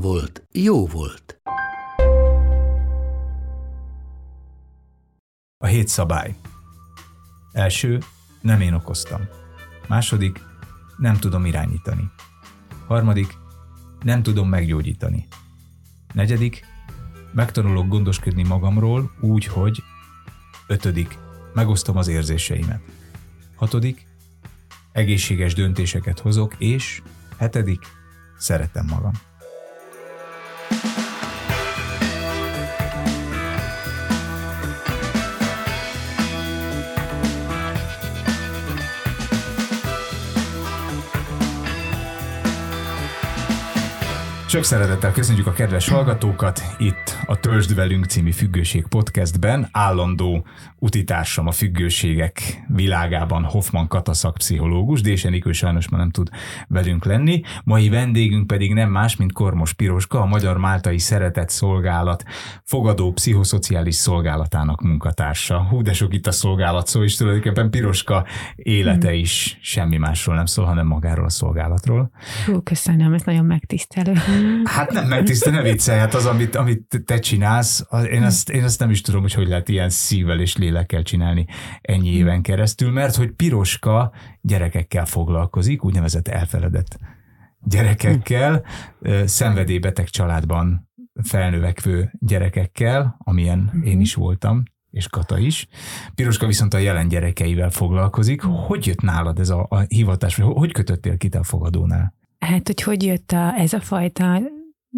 volt, jó volt. A hét szabály. Első, nem én okoztam. Második, nem tudom irányítani. Harmadik, nem tudom meggyógyítani. Negyedik, megtanulok gondoskodni magamról úgy, hogy ötödik, megosztom az érzéseimet. Hatodik, egészséges döntéseket hozok, és hetedik, szeretem magam. Sok szeretettel köszönjük a kedves hallgatókat itt a Törzsd velünk című függőség podcastben. Állandó utitársam a függőségek világában Hoffman Kataszak pszichológus, Dése Nikő sajnos ma nem tud velünk lenni. Mai vendégünk pedig nem más, mint Kormos Piroska, a Magyar Máltai Szeretett Szolgálat fogadó pszichoszociális szolgálatának munkatársa. Hú, de sok itt a szolgálat szó, és tulajdonképpen Piroska élete is semmi másról nem szól, hanem magáról a szolgálatról. Hú, köszönöm, ez nagyon megtisztelő. Hát nem megtisztel, ne viccelj, hát az, amit, amit te csinálsz, az, én, azt, én azt nem is tudom, hogy hogy lehet ilyen szívvel és lélekkel csinálni ennyi éven keresztül, mert hogy Piroska gyerekekkel foglalkozik, úgynevezett elfeledett gyerekekkel, szenvedélybeteg családban felnövekvő gyerekekkel, amilyen én is voltam, és Kata is. Piroska viszont a jelen gyerekeivel foglalkozik. Hogy jött nálad ez a, a hivatás, hogy kötöttél ki te a fogadónál? Hát, hogy hogy jött a, ez a fajta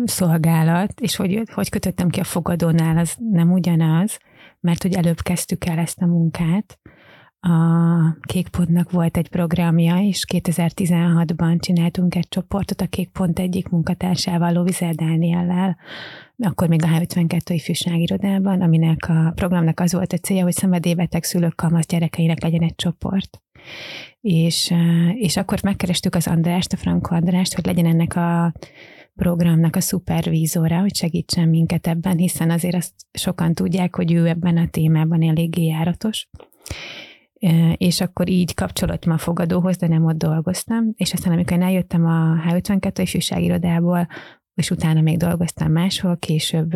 szolgálat, és hogy, hogy kötöttem ki a fogadónál, az nem ugyanaz, mert hogy előbb kezdtük el ezt a munkát. A Kékpontnak volt egy programja, és 2016-ban csináltunk egy csoportot a Kékpont egyik munkatársával, Lovizel Dániellel, akkor még a H52 ifjúságirodában, aminek a programnak az volt a célja, hogy szenvedélybeteg szülők kamasz gyerekeinek legyen egy csoport. És, és akkor megkerestük az Andrást, a Franko Andrást, hogy legyen ennek a programnak a szupervízora, hogy segítsen minket ebben, hiszen azért azt sokan tudják, hogy ő ebben a témában eléggé járatos. És akkor így kapcsolódtam a fogadóhoz, de nem ott dolgoztam. És aztán, amikor eljöttem a H52 ifjúságirodából, és utána még dolgoztam máshol, később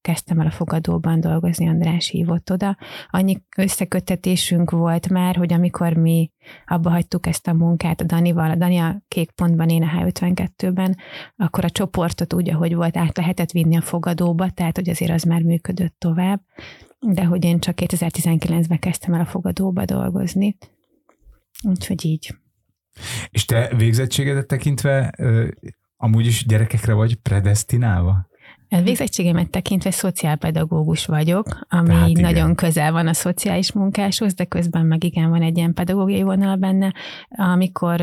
kezdtem el a fogadóban dolgozni, András hívott oda. Annyi összekötetésünk volt már, hogy amikor mi abba hagytuk ezt a munkát a Danival, a Dani a kék pontban, én a H52-ben, akkor a csoportot úgy, ahogy volt, át lehetett vinni a fogadóba, tehát hogy azért az már működött tovább, de hogy én csak 2019-ben kezdtem el a fogadóba dolgozni. Úgyhogy így. És te végzettségedet tekintve Amúgy is gyerekekre vagy predestinálva? A végzettségemet tekintve szociálpedagógus vagyok, ami hát nagyon közel van a szociális munkáshoz, de közben meg igen van egy ilyen pedagógiai vonal benne. Amikor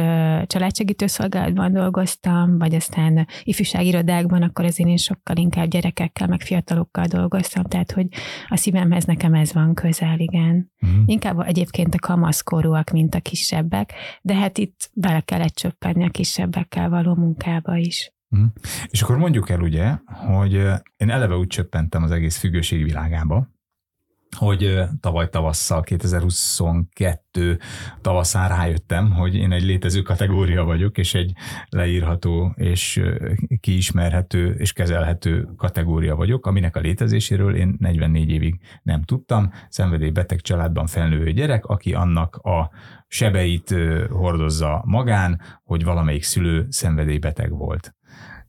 családsegítő szolgálatban dolgoztam, vagy aztán ifjúságirodákban, akkor azért én sokkal inkább gyerekekkel, meg fiatalokkal dolgoztam, tehát hogy a szívemhez nekem ez van közel, igen. Uh-huh. Inkább egyébként a kamaszkorúak, mint a kisebbek, de hát itt bele kellett csöppenni a kisebbekkel való munkába is. Mm. És akkor mondjuk el ugye, hogy én eleve úgy csöppentem az egész függőség világába, hogy tavaly tavasszal, 2022 tavaszán rájöttem, hogy én egy létező kategória vagyok, és egy leírható és kiismerhető és kezelhető kategória vagyok, aminek a létezéséről én 44 évig nem tudtam. Szenvedélybeteg családban felnőő gyerek, aki annak a sebeit hordozza magán, hogy valamelyik szülő szenvedélybeteg volt.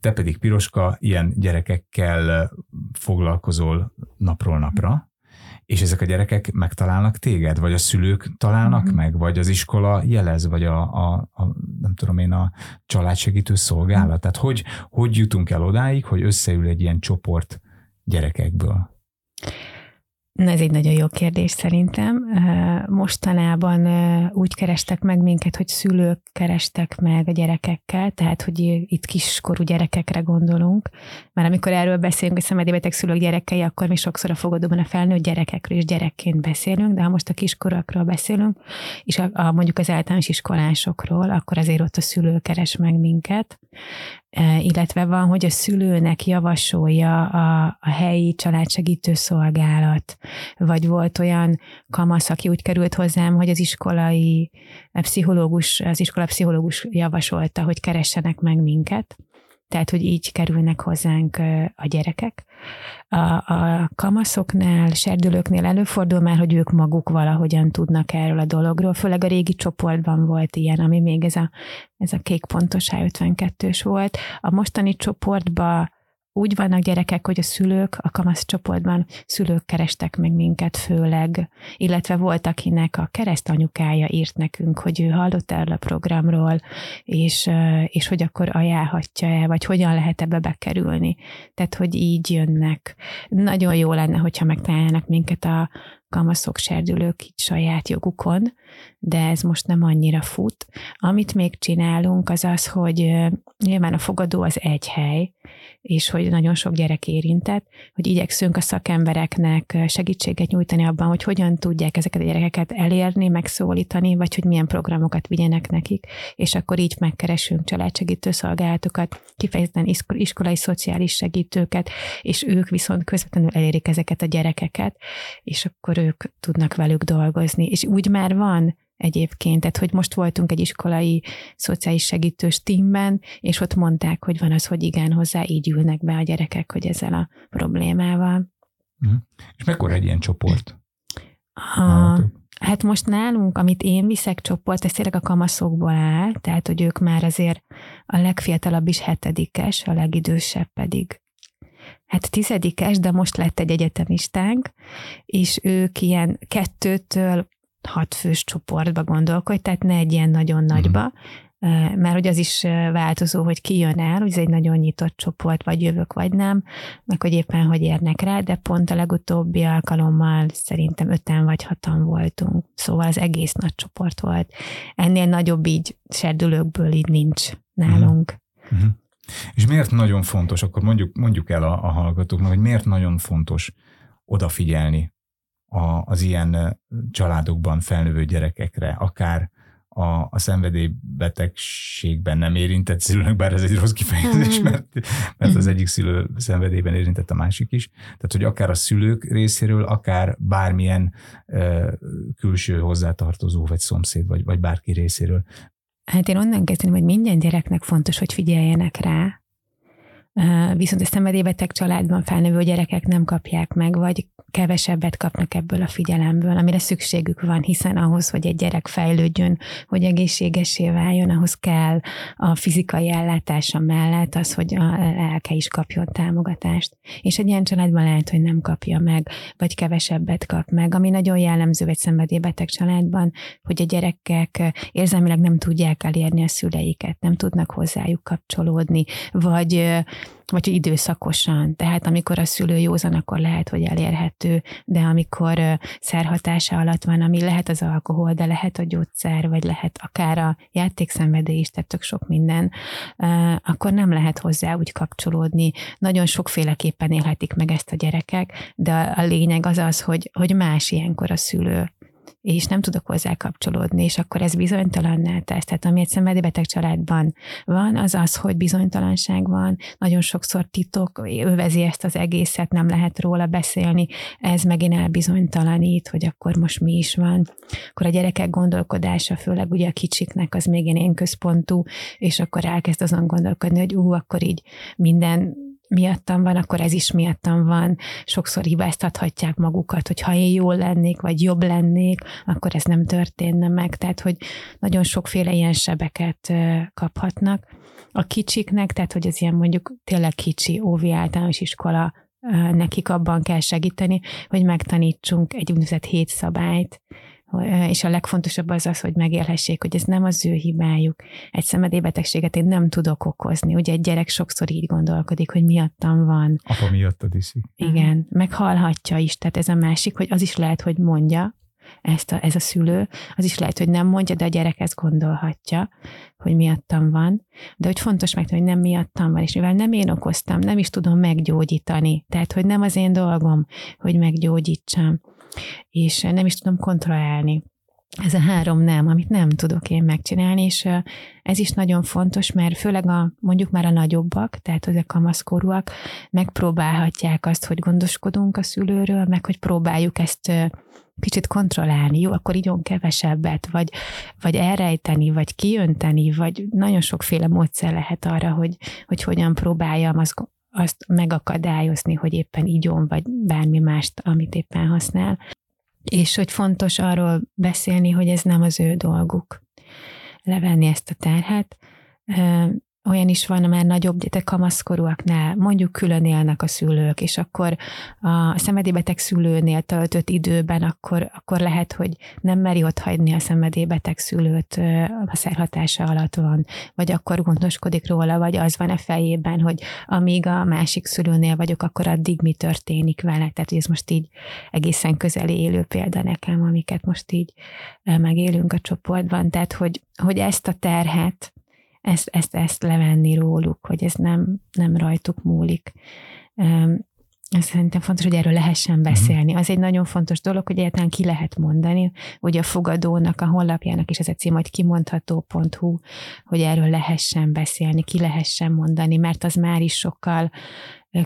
Te pedig, Piroska, ilyen gyerekekkel foglalkozol napról napra, és ezek a gyerekek megtalálnak téged, vagy a szülők találnak mm-hmm. meg, vagy az iskola jelez, vagy a, a, a nem tudom én, a családsegítő szolgálat. Mm-hmm. Tehát hogy, hogy jutunk el odáig, hogy összeül egy ilyen csoport gyerekekből? Na, ez egy nagyon jó kérdés szerintem. Mostanában úgy kerestek meg minket, hogy szülők kerestek meg a gyerekekkel, tehát hogy itt kiskorú gyerekekre gondolunk. Mert amikor erről beszélünk, hogy szenvedélybeteg szülők gyerekei, akkor mi sokszor a fogadóban a felnőtt gyerekekről is gyerekként beszélünk, de ha most a kiskorúakról beszélünk, és a, a, mondjuk az általános iskolásokról, akkor azért ott a szülő keres meg minket. Illetve van, hogy a szülőnek javasolja a, a helyi családsegítő szolgálat, vagy volt olyan kamasz, aki úgy került hozzám, hogy az iskolai pszichológus, az iskola pszichológus javasolta, hogy keressenek meg minket, tehát, hogy így kerülnek hozzánk a gyerekek. A, a kamaszoknál, serdülőknél előfordul már, hogy ők maguk valahogyan tudnak erről a dologról, főleg a régi csoportban volt ilyen, ami még ez a, ez a kék pontos H52-s volt. A mostani csoportban úgy vannak gyerekek, hogy a szülők, a kamasz csoportban szülők kerestek meg minket főleg, illetve volt, akinek a keresztanyukája írt nekünk, hogy ő hallott erről a programról, és, és hogy akkor ajánlhatja-e, vagy hogyan lehet ebbe bekerülni. Tehát, hogy így jönnek. Nagyon jó lenne, hogyha megtalálnak minket a kamaszok, serdülők itt saját jogukon, de ez most nem annyira fut. Amit még csinálunk, az az, hogy nyilván a fogadó az egy hely, és hogy nagyon sok gyerek érintett, hogy igyekszünk a szakembereknek segítséget nyújtani abban, hogy hogyan tudják ezeket a gyerekeket elérni, megszólítani, vagy hogy milyen programokat vigyenek nekik, és akkor így megkeresünk családsegítő szolgálatokat, kifejezetten iskolai szociális segítőket, és ők viszont közvetlenül elérik ezeket a gyerekeket, és akkor ők tudnak velük dolgozni. És úgy már van egyébként, tehát hogy most voltunk egy iskolai szociális segítős tímben, és ott mondták, hogy van az, hogy igen, hozzá így ülnek be a gyerekek, hogy ezzel a problémával. Uh-huh. És mekkora egy ilyen csoport? A, hát most nálunk, amit én viszek csoport, ez tényleg a kamaszokból áll, tehát hogy ők már azért a legfiatalabb is hetedikes, a legidősebb pedig hát tizedikes, de most lett egy egyetemistánk, és ők ilyen kettőtől hat fős csoportba gondolkodj, tehát ne egy ilyen nagyon nagyba, mm. mert hogy az is változó, hogy ki jön el, hogy ez egy nagyon nyitott csoport, vagy jövök, vagy nem, meg hogy éppen hogy érnek rá, de pont a legutóbbi alkalommal szerintem öten vagy hatan voltunk, szóval az egész nagy csoport volt. Ennél nagyobb így serdülőkből így nincs nálunk. Mm. Mm. És miért nagyon fontos, akkor mondjuk, mondjuk el a, a hallgatóknak, hogy miért nagyon fontos odafigyelni a, az ilyen családokban felnövő gyerekekre, akár a, a szenvedélybetegségben nem érintett szülőnek, bár ez egy rossz kifejezés, hmm. mert, mert az egyik szülő szenvedélyben érintett a másik is. Tehát, hogy akár a szülők részéről, akár bármilyen uh, külső hozzátartozó, vagy szomszéd, vagy, vagy bárki részéről. Hát én onnan kezdeném, hogy minden gyereknek fontos, hogy figyeljenek rá, viszont a szenvedélybeteg családban felnövő gyerekek nem kapják meg, vagy kevesebbet kapnak ebből a figyelemből, amire szükségük van, hiszen ahhoz, hogy egy gyerek fejlődjön, hogy egészségesé váljon, ahhoz kell a fizikai ellátása mellett az, hogy a lelke is kapjon támogatást. És egy ilyen családban lehet, hogy nem kapja meg, vagy kevesebbet kap meg, ami nagyon jellemző egy szenvedélybeteg családban, hogy a gyerekek érzelmileg nem tudják elérni a szüleiket, nem tudnak hozzájuk kapcsolódni, vagy vagy időszakosan. Tehát amikor a szülő józan, akkor lehet, hogy elérhető, de amikor szerhatása alatt van, ami lehet az alkohol, de lehet a gyógyszer, vagy lehet akár a játékszenvedély is, tehát tök sok minden, akkor nem lehet hozzá úgy kapcsolódni. Nagyon sokféleképpen élhetik meg ezt a gyerekek, de a lényeg az az, hogy, hogy más ilyenkor a szülő és nem tudok hozzá kapcsolódni, és akkor ez bizonytalanná tesz. Tehát ami egy szenvedélybeteg családban van, az az, hogy bizonytalanság van, nagyon sokszor titok övezi ezt az egészet, nem lehet róla beszélni, ez megint elbizonytalanít, hogy akkor most mi is van. Akkor a gyerekek gondolkodása, főleg ugye a kicsiknek, az még én központú, és akkor elkezd azon gondolkodni, hogy ú, akkor így minden miattam van, akkor ez is miattam van. Sokszor hibáztathatják magukat, hogy ha én jól lennék, vagy jobb lennék, akkor ez nem történne meg. Tehát, hogy nagyon sokféle ilyen sebeket kaphatnak. A kicsiknek, tehát, hogy az ilyen mondjuk tényleg kicsi óvi általános iskola, nekik abban kell segíteni, hogy megtanítsunk egy úgynevezett hét szabályt, és a legfontosabb az az, hogy megélhessék, hogy ez nem az ő hibájuk. Egy szenvedélybetegséget én nem tudok okozni. Ugye egy gyerek sokszor így gondolkodik, hogy miattam van. Apa miattad iszik. Igen, meghallhatja is, tehát ez a másik, hogy az is lehet, hogy mondja, ezt a, ez a szülő, az is lehet, hogy nem mondja, de a gyerek ezt gondolhatja, hogy miattam van, de hogy fontos meg, hogy nem miattam van, és mivel nem én okoztam, nem is tudom meggyógyítani, tehát hogy nem az én dolgom, hogy meggyógyítsam, és nem is tudom kontrollálni. Ez a három nem, amit nem tudok én megcsinálni, és ez is nagyon fontos, mert főleg a, mondjuk már a nagyobbak, tehát ezek kamaszkorúak, megpróbálhatják azt, hogy gondoskodunk a szülőről, meg hogy próbáljuk ezt kicsit kontrollálni, jó, akkor igyon kevesebbet, vagy, vagy elrejteni, vagy kiönteni, vagy nagyon sokféle módszer lehet arra, hogy, hogy hogyan próbáljam azt, azt megakadályozni, hogy éppen igyon, vagy bármi mást, amit éppen használ. És hogy fontos arról beszélni, hogy ez nem az ő dolguk. Levenni ezt a terhet, olyan is van már nagyobb, de kamaszkorúaknál, mondjuk külön élnek a szülők, és akkor a szenvedélybeteg szülőnél töltött időben, akkor, akkor lehet, hogy nem meri ott hagyni a szenvedélybeteg szülőt, a szerhatása alatt van, vagy akkor gondoskodik róla, vagy az van a fejében, hogy amíg a másik szülőnél vagyok, akkor addig mi történik vele. Tehát, ez most így egészen közeli élő példa nekem, amiket most így megélünk a csoportban. Tehát, hogy, hogy ezt a terhet, ezt, ezt, ezt levenni róluk, hogy ez nem, nem rajtuk múlik. Ez szerintem fontos, hogy erről lehessen mhm. beszélni. Az egy nagyon fontos dolog, hogy egyáltalán ki lehet mondani. Ugye a fogadónak, a honlapjának is ez a cím, hogy kimondható.hu, hogy erről lehessen beszélni, ki lehessen mondani, mert az már is sokkal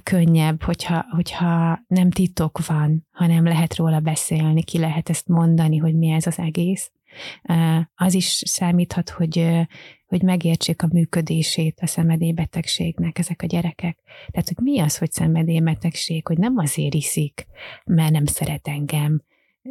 könnyebb, hogyha, hogyha nem titok van, hanem lehet róla beszélni, ki lehet ezt mondani, hogy mi ez az egész. Az is számíthat, hogy hogy megértsék a működését a szenvedélybetegségnek ezek a gyerekek. Tehát, hogy mi az, hogy szenvedélybetegség, hogy nem azért iszik, mert nem szeret engem,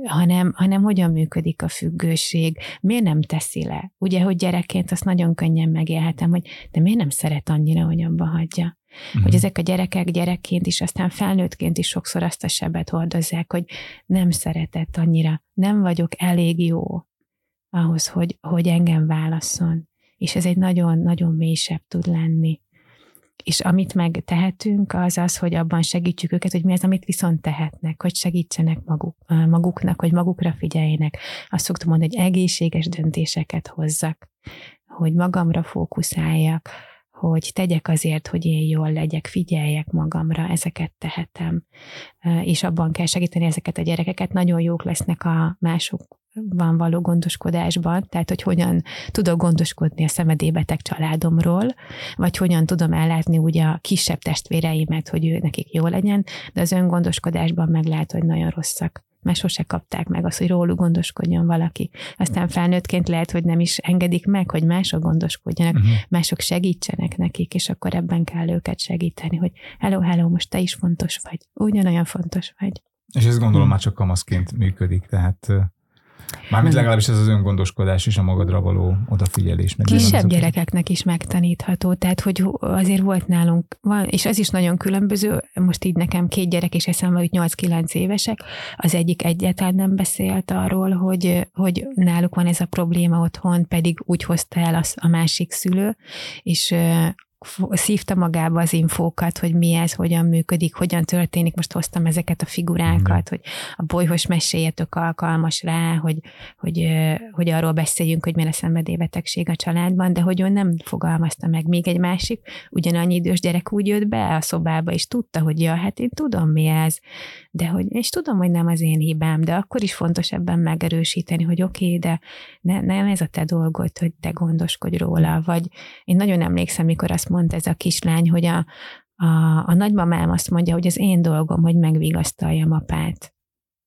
hanem, hanem hogyan működik a függőség, miért nem teszi le. Ugye, hogy gyerekként azt nagyon könnyen megélhetem, hogy de miért nem szeret annyira, hogy abba hagyja. Mm. Hogy ezek a gyerekek gyerekként is, aztán felnőttként is sokszor azt a sebet hordozzák, hogy nem szeretett annyira, nem vagyok elég jó ahhoz, hogy, hogy engem válaszol és ez egy nagyon-nagyon mélysebb tud lenni. És amit meg tehetünk, az az, hogy abban segítsük őket, hogy mi az, amit viszont tehetnek, hogy segítsenek maguk, maguknak, hogy magukra figyeljenek. Azt szoktam mondani, hogy egészséges döntéseket hozzak, hogy magamra fókuszáljak, hogy tegyek azért, hogy én jól legyek, figyeljek magamra, ezeket tehetem. És abban kell segíteni ezeket a gyerekeket. Nagyon jók lesznek a mások van való gondoskodásban, tehát hogy hogyan tudok gondoskodni a szemedébeteg családomról, vagy hogyan tudom ellátni ugye a kisebb testvéreimet, hogy ő nekik jó legyen, de az öngondoskodásban meg lehet, hogy nagyon rosszak mert sose kapták meg azt, hogy róluk gondoskodjon valaki. Aztán felnőttként lehet, hogy nem is engedik meg, hogy mások gondoskodjanak, uh-huh. mások segítsenek nekik, és akkor ebben kell őket segíteni, hogy hello, hello, most te is fontos vagy, ugyanolyan fontos vagy. És ez gondolom hmm. már csak kamaszként működik, tehát Mármint legalábbis ez az öngondoskodás és a magadra való odafigyelés. Meg Kisebb gyerekeknek is megtanítható, tehát hogy azért volt nálunk, van, és az is nagyon különböző, most így nekem két gyerek is eszembe, hogy 8-9 évesek, az egyik egyáltalán nem beszélt arról, hogy, hogy náluk van ez a probléma otthon, pedig úgy hozta el az, a másik szülő, és szívta magába az infókat, hogy mi ez, hogyan működik, hogyan történik. Most hoztam ezeket a figurákat, mm. hogy a bolyhos meséje alkalmas rá, hogy, hogy, hogy arról beszéljünk, hogy milyen a szenvedélybetegség a családban, de hogy ő nem fogalmazta meg. Még egy másik, ugyanannyi idős gyerek úgy jött be a szobába, és tudta, hogy ja, hát én tudom, mi ez, de hogy, és tudom, hogy nem az én hibám, de akkor is fontos ebben megerősíteni, hogy oké, okay, de ne, nem ez a te dolgod, hogy te gondoskodj róla, vagy én nagyon emlékszem, mikor azt mondta ez a kislány, hogy a, a, a nagymamám azt mondja, hogy az én dolgom, hogy megvigasztaljam apát.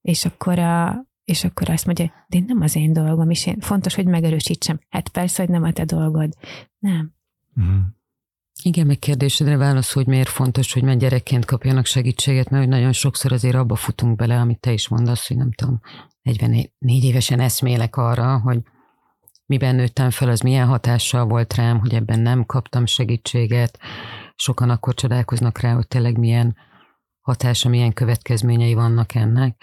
És akkor a, és akkor azt mondja, de nem az én dolgom, és én fontos, hogy megerősítsem. Hát persze, hogy nem a te dolgod. Nem. Uh-huh. Igen, meg kérdésedre válasz, hogy miért fontos, hogy már gyerekként kapjanak segítséget, mert hogy nagyon sokszor azért abba futunk bele, amit te is mondasz, hogy nem tudom, 44 évesen eszmélek arra, hogy miben nőttem fel, az milyen hatással volt rám, hogy ebben nem kaptam segítséget. Sokan akkor csodálkoznak rá, hogy tényleg milyen hatása, milyen következményei vannak ennek.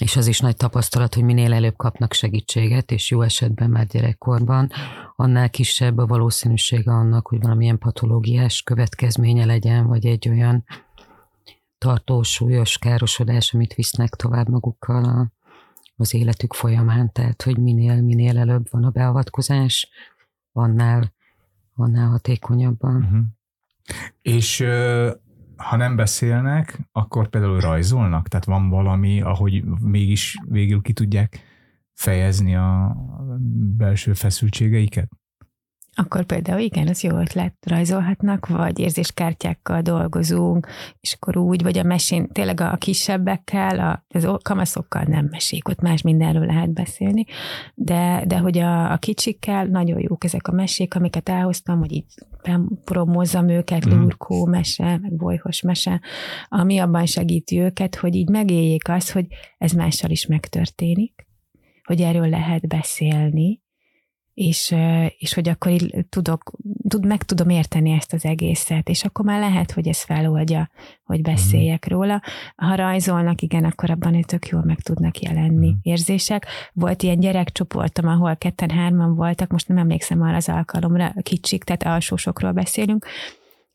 és az is nagy tapasztalat, hogy minél előbb kapnak segítséget, és jó esetben már gyerekkorban, annál kisebb a valószínűsége annak, hogy valamilyen patológiás következménye legyen, vagy egy olyan tartós, súlyos károsodás, amit visznek tovább magukkal a, az életük folyamán. Tehát, hogy minél, minél előbb van a beavatkozás, annál, annál hatékonyabban. Uh-huh. És ha nem beszélnek, akkor például rajzolnak? Tehát van valami, ahogy mégis végül ki tudják fejezni a belső feszültségeiket? Akkor például igen, az jó ötlet, rajzolhatnak, vagy érzéskártyákkal dolgozunk, és akkor úgy, vagy a mesén, tényleg a kisebbekkel, a, az kamaszokkal nem mesék, ott más mindenről lehet beszélni, de, de hogy a, a kicsikkel nagyon jók ezek a mesék, amiket elhoztam, hogy így promozzam őket, mm. lurkó mese, meg bolyhos mese, ami abban segíti őket, hogy így megéljék azt, hogy ez mással is megtörténik, hogy erről lehet beszélni, és, és hogy akkor így tudok, tud, meg tudom érteni ezt az egészet, és akkor már lehet, hogy ez feloldja, hogy mhm. beszéljek mm. róla. Ha rajzolnak, igen, akkor abban tök jól meg tudnak jelenni mm. érzések. Volt ilyen gyerekcsoportom, ahol ketten-hárman voltak, most nem emlékszem arra az alkalomra, kicsik, tehát alsósokról beszélünk,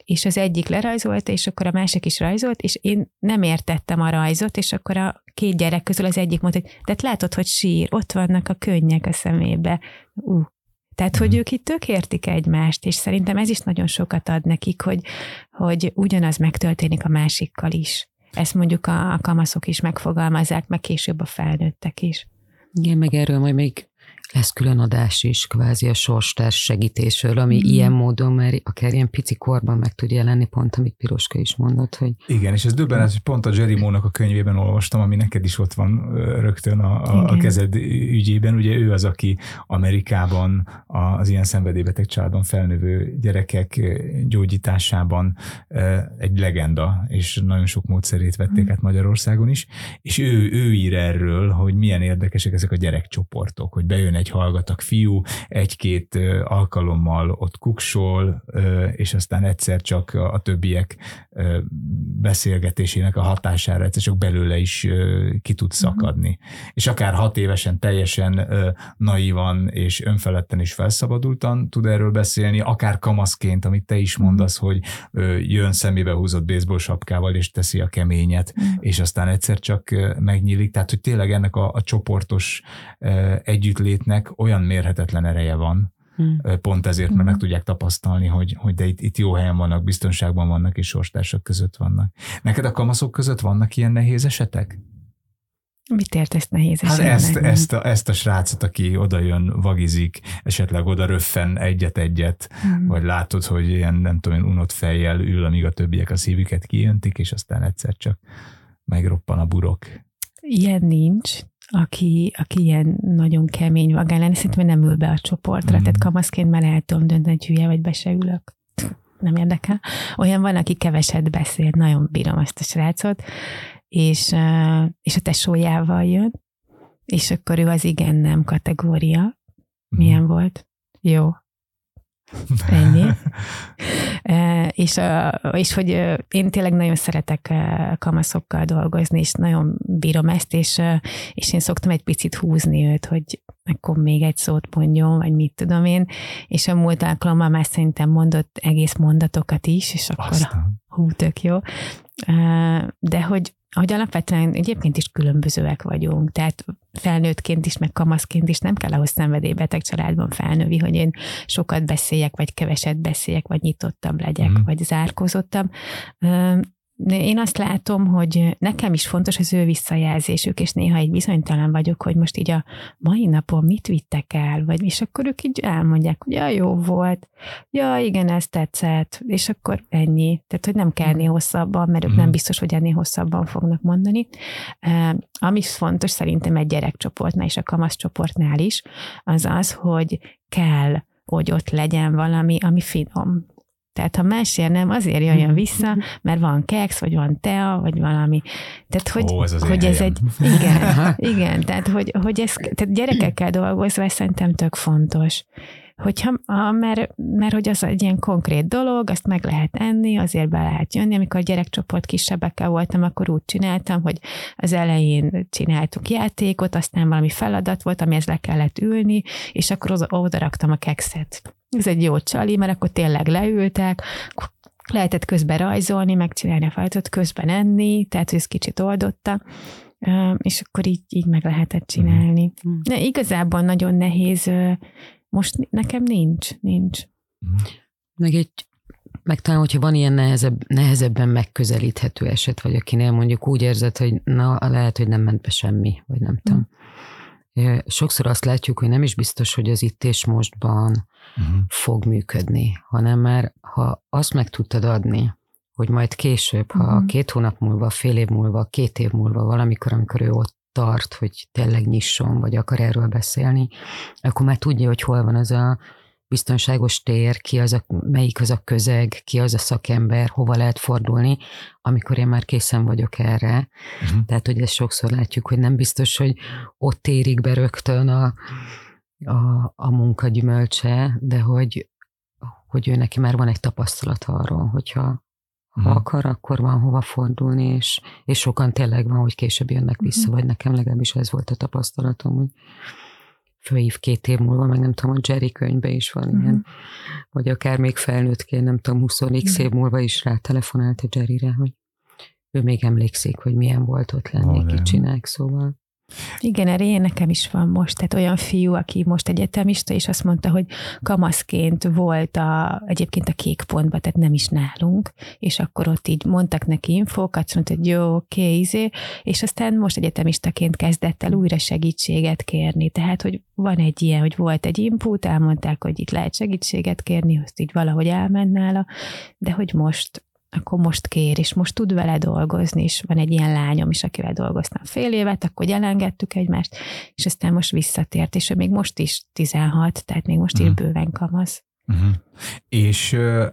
és az egyik lerajzolta, és akkor a másik is rajzolt, és én nem értettem a rajzot, és akkor a két gyerek közül az egyik mondta, hogy de látod, hogy sír, ott vannak a könnyek a szemébe. Uh. Tehát, hogy mhm. ők itt tök értik egymást, és szerintem ez is nagyon sokat ad nekik, hogy, hogy ugyanaz megtörténik a másikkal is. Ezt mondjuk a, a kamaszok is megfogalmazzák, meg később a felnőttek is. Igen, meg erről majd még lesz külön adás is, kvázi a sorstárs segítésről, ami mm. ilyen módon már akár ilyen pici korban meg tud jelenni, pont amit Piroska is mondott, hogy... Igen, és ez döbbenet, hogy pont a Jerry Mónak a könyvében olvastam, ami neked is ott van rögtön a, a, a kezed ügyében. Ugye ő az, aki Amerikában az ilyen szenvedélybeteg családon felnövő gyerekek gyógyításában egy legenda, és nagyon sok módszerét vették mm. át Magyarországon is, és ő, ő ír erről, hogy milyen érdekesek ezek a gyerekcsoportok, hogy bejön egy hallgatag fiú, egy-két alkalommal ott kuksol, és aztán egyszer csak a többiek beszélgetésének a hatására egyszer csak belőle is ki tud mhm. szakadni. Mm. És akár hat évesen teljesen naívan és önfeledten is felszabadultan tud erről beszélni, akár kamaszként, amit te is mhm. mondasz, hogy jön szemébe húzott baseball sapkával, és teszi a keményet, mm. és aztán egyszer csak megnyílik. Tehát, hogy tényleg ennek a, a csoportos együttlét létnek olyan mérhetetlen ereje van, hmm. pont ezért, mert hmm. meg tudják tapasztalni, hogy, hogy de itt, itt jó helyen vannak, biztonságban vannak, és sorstársak között vannak. Neked a kamaszok között vannak ilyen nehéz esetek? Mit értesz nehéz hát ezt, ezt, a, ezt a srácot, aki oda jön, vagizik, esetleg oda röffen egyet-egyet, hmm. vagy látod, hogy ilyen nem tudom, unott fejjel ül, amíg a többiek a szívüket kijöntik, és aztán egyszer csak megroppan a burok. Ilyen nincs, aki, aki ilyen nagyon kemény vagán szerintem nem ül be a csoportra, mm. tehát kamaszként már el tudom dönteni, hogy hülye vagy be se ülök. Nem érdekel. Olyan van, aki keveset beszél, nagyon bírom azt a srácot, és, és a tesójával jön, és akkor ő az igen-nem kategória. Milyen mm. volt? Jó, Ennyi. és, és hogy én tényleg nagyon szeretek kamaszokkal dolgozni, és nagyon bírom ezt, és, és én szoktam egy picit húzni őt, hogy akkor még egy szót mondjon, vagy mit tudom én, és a múlt alkalommal már szerintem mondott egész mondatokat is, és akkor Aztán. hú, tök jó. De hogy hogy alapvetően egyébként is különbözőek vagyunk, tehát felnőttként is, meg kamaszként is nem kell ahhoz szenvedélybeteg családban felnővi, hogy én sokat beszéljek, vagy keveset beszéljek, vagy nyitottabb legyek, mm. vagy zárkózottabb én azt látom, hogy nekem is fontos az ő visszajelzésük, és néha egy bizonytalan vagyok, hogy most így a mai napon mit vittek el, vagy és akkor ők így elmondják, hogy ja, jó volt, ja, igen, ez tetszett, és akkor ennyi. Tehát, hogy nem kell ennél mm. hosszabban, mert ők nem mm. biztos, hogy ennél hosszabban fognak mondani. Ami fontos szerintem egy gyerekcsoportnál és a kamaszcsoportnál is, az az, hogy kell, hogy ott legyen valami, ami finom tehát ha mesél nem, azért jöjjön vissza, mert van keks, vagy van tea, vagy valami. Tehát, hogy, Ó, ez, az hogy ez egy, igen, igen, tehát, hogy, hogy ez, tehát gyerekekkel dolgozva szerintem tök fontos, hogyha, a, mert, mert hogy az egy ilyen konkrét dolog, azt meg lehet enni, azért be lehet jönni. Amikor gyerekcsoport kisebbekkel voltam, akkor úgy csináltam, hogy az elején csináltuk játékot, aztán valami feladat volt, amihez le kellett ülni, és akkor oda raktam a kekszet. Ez egy jó csali, mert akkor tényleg leültek, lehetett közben rajzolni, megcsinálni a feladatot, közben enni, tehát hogy ez kicsit oldotta és akkor így, így meg lehetett csinálni. Mm. De igazából nagyon nehéz, most nekem nincs, nincs. Meg egy meg talán, hogyha van ilyen nehezebb, nehezebben megközelíthető eset, vagy akinél mondjuk úgy érzed, hogy na, lehet, hogy nem ment be semmi, vagy nem tudom. Mm. Sokszor azt látjuk, hogy nem is biztos, hogy az itt és mostban uh-huh. fog működni, hanem már ha azt meg tudtad adni, hogy majd később, ha uh-huh. két hónap múlva, fél év múlva, két év múlva, valamikor, amikor ő ott tart, hogy tényleg nyisson, vagy akar erről beszélni, akkor már tudja, hogy hol van az a biztonságos tér, ki az a, melyik az a közeg, ki az a szakember, hova lehet fordulni, amikor én már készen vagyok erre. Uh-huh. Tehát, hogy ezt sokszor látjuk, hogy nem biztos, hogy ott érik be rögtön a, a, a munka gyümölcse, de hogy, hogy ő neki már van egy tapasztalat arról, hogyha ha uh-huh. akar, akkor van hova fordulni, és, és sokan tényleg van, hogy később jönnek vissza, uh-huh. vagy nekem legalábbis ez volt a tapasztalatom, hogy fölhív két év múlva, meg nem tudom, a Jerry könyvbe is van uh-huh. ilyen, vagy akár még felnőttként, nem tudom, 20 x év múlva is rá telefonált a Jerryre, hogy ő még emlékszik, hogy milyen volt ott lenni oh, kicsinek, szóval. Igen, erre én nekem is van most, tehát olyan fiú, aki most egyetemista, és azt mondta, hogy kamaszként volt a, egyébként a kék pontban, tehát nem is nálunk, és akkor ott így mondtak neki infókat, azt mondta, hogy jó, oké, izé, és aztán most egyetemistaként kezdett el újra segítséget kérni, tehát, hogy van egy ilyen, hogy volt egy input, elmondták, hogy itt lehet segítséget kérni, azt így valahogy elment nála, de hogy most akkor most kér, és most tud vele dolgozni, és van egy ilyen lányom is, akivel dolgoztam fél évet, akkor elengedtük egymást, és aztán most visszatért, és ő még most is 16, tehát még most uh-huh. is mhm. bőven kamasz. Uh-huh. És uh,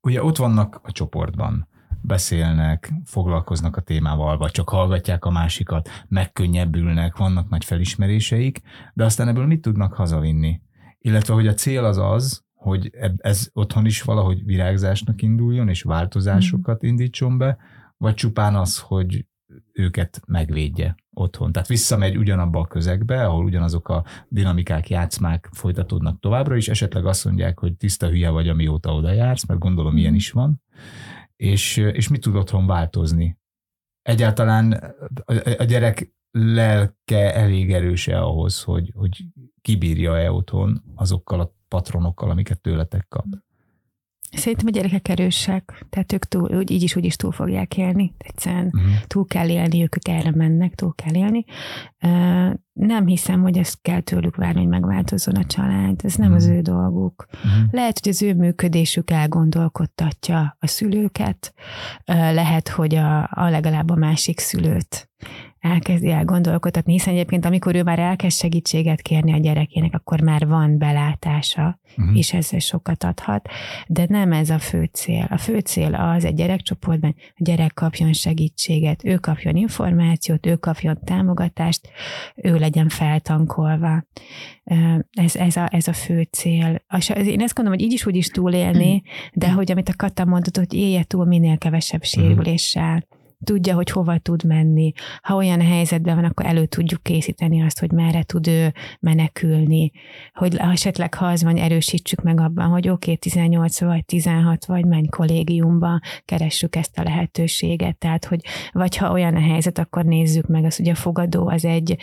ugye ott vannak a csoportban, beszélnek, foglalkoznak a témával, vagy csak hallgatják a másikat, megkönnyebbülnek, vannak nagy felismeréseik, de aztán ebből mit tudnak hazavinni? Illetve, hogy a cél az az, hogy ez otthon is valahogy virágzásnak induljon, és változásokat indítson be, vagy csupán az, hogy őket megvédje otthon. Tehát visszamegy ugyanabba a közegbe, ahol ugyanazok a dinamikák, játszmák folytatódnak továbbra is, esetleg azt mondják, hogy tiszta hülye vagy, amióta oda jársz, mert gondolom ilyen is van, és, és mit tud otthon változni? Egyáltalán a gyerek lelke elég erőse ahhoz, hogy, hogy kibírja-e otthon azokkal a patronokkal, amiket tőletek kap? Szerintem a gyerekek erősek, tehát ők túl, úgy, így is úgy is túl fogják élni. Egyszerűen uh-huh. túl kell élni, ők, erre mennek, túl kell élni. Uh, nem hiszem, hogy ezt kell tőlük várni, hogy megváltozzon a család. Ez nem uh-huh. az ő dolguk. Uh-huh. Lehet, hogy az ő működésük elgondolkodtatja a szülőket, uh, lehet, hogy a, a legalább a másik szülőt elkezdi el gondolkodni, hiszen egyébként amikor ő már elkezd segítséget kérni a gyerekének, akkor már van belátása, uh-huh. és ez sokat adhat, de nem ez a fő cél. A fő cél az egy gyerekcsoportban, a gyerek kapjon segítséget, ő kapjon információt, ő kapjon támogatást, ő legyen feltankolva. Ez, ez, a, ez a fő cél. Én ezt gondolom, hogy így is úgy is túlélni, de hogy amit a Kata mondott, hogy élje túl minél kevesebb sérüléssel tudja, hogy hova tud menni. Ha olyan helyzetben van, akkor elő tudjuk készíteni azt, hogy merre tud ő menekülni, hogy esetleg ha az van, erősítsük meg abban, hogy oké, okay, 18 vagy 16 vagy menj kollégiumba, keressük ezt a lehetőséget. Tehát, hogy vagy ha olyan a helyzet, akkor nézzük meg azt, hogy a fogadó az egy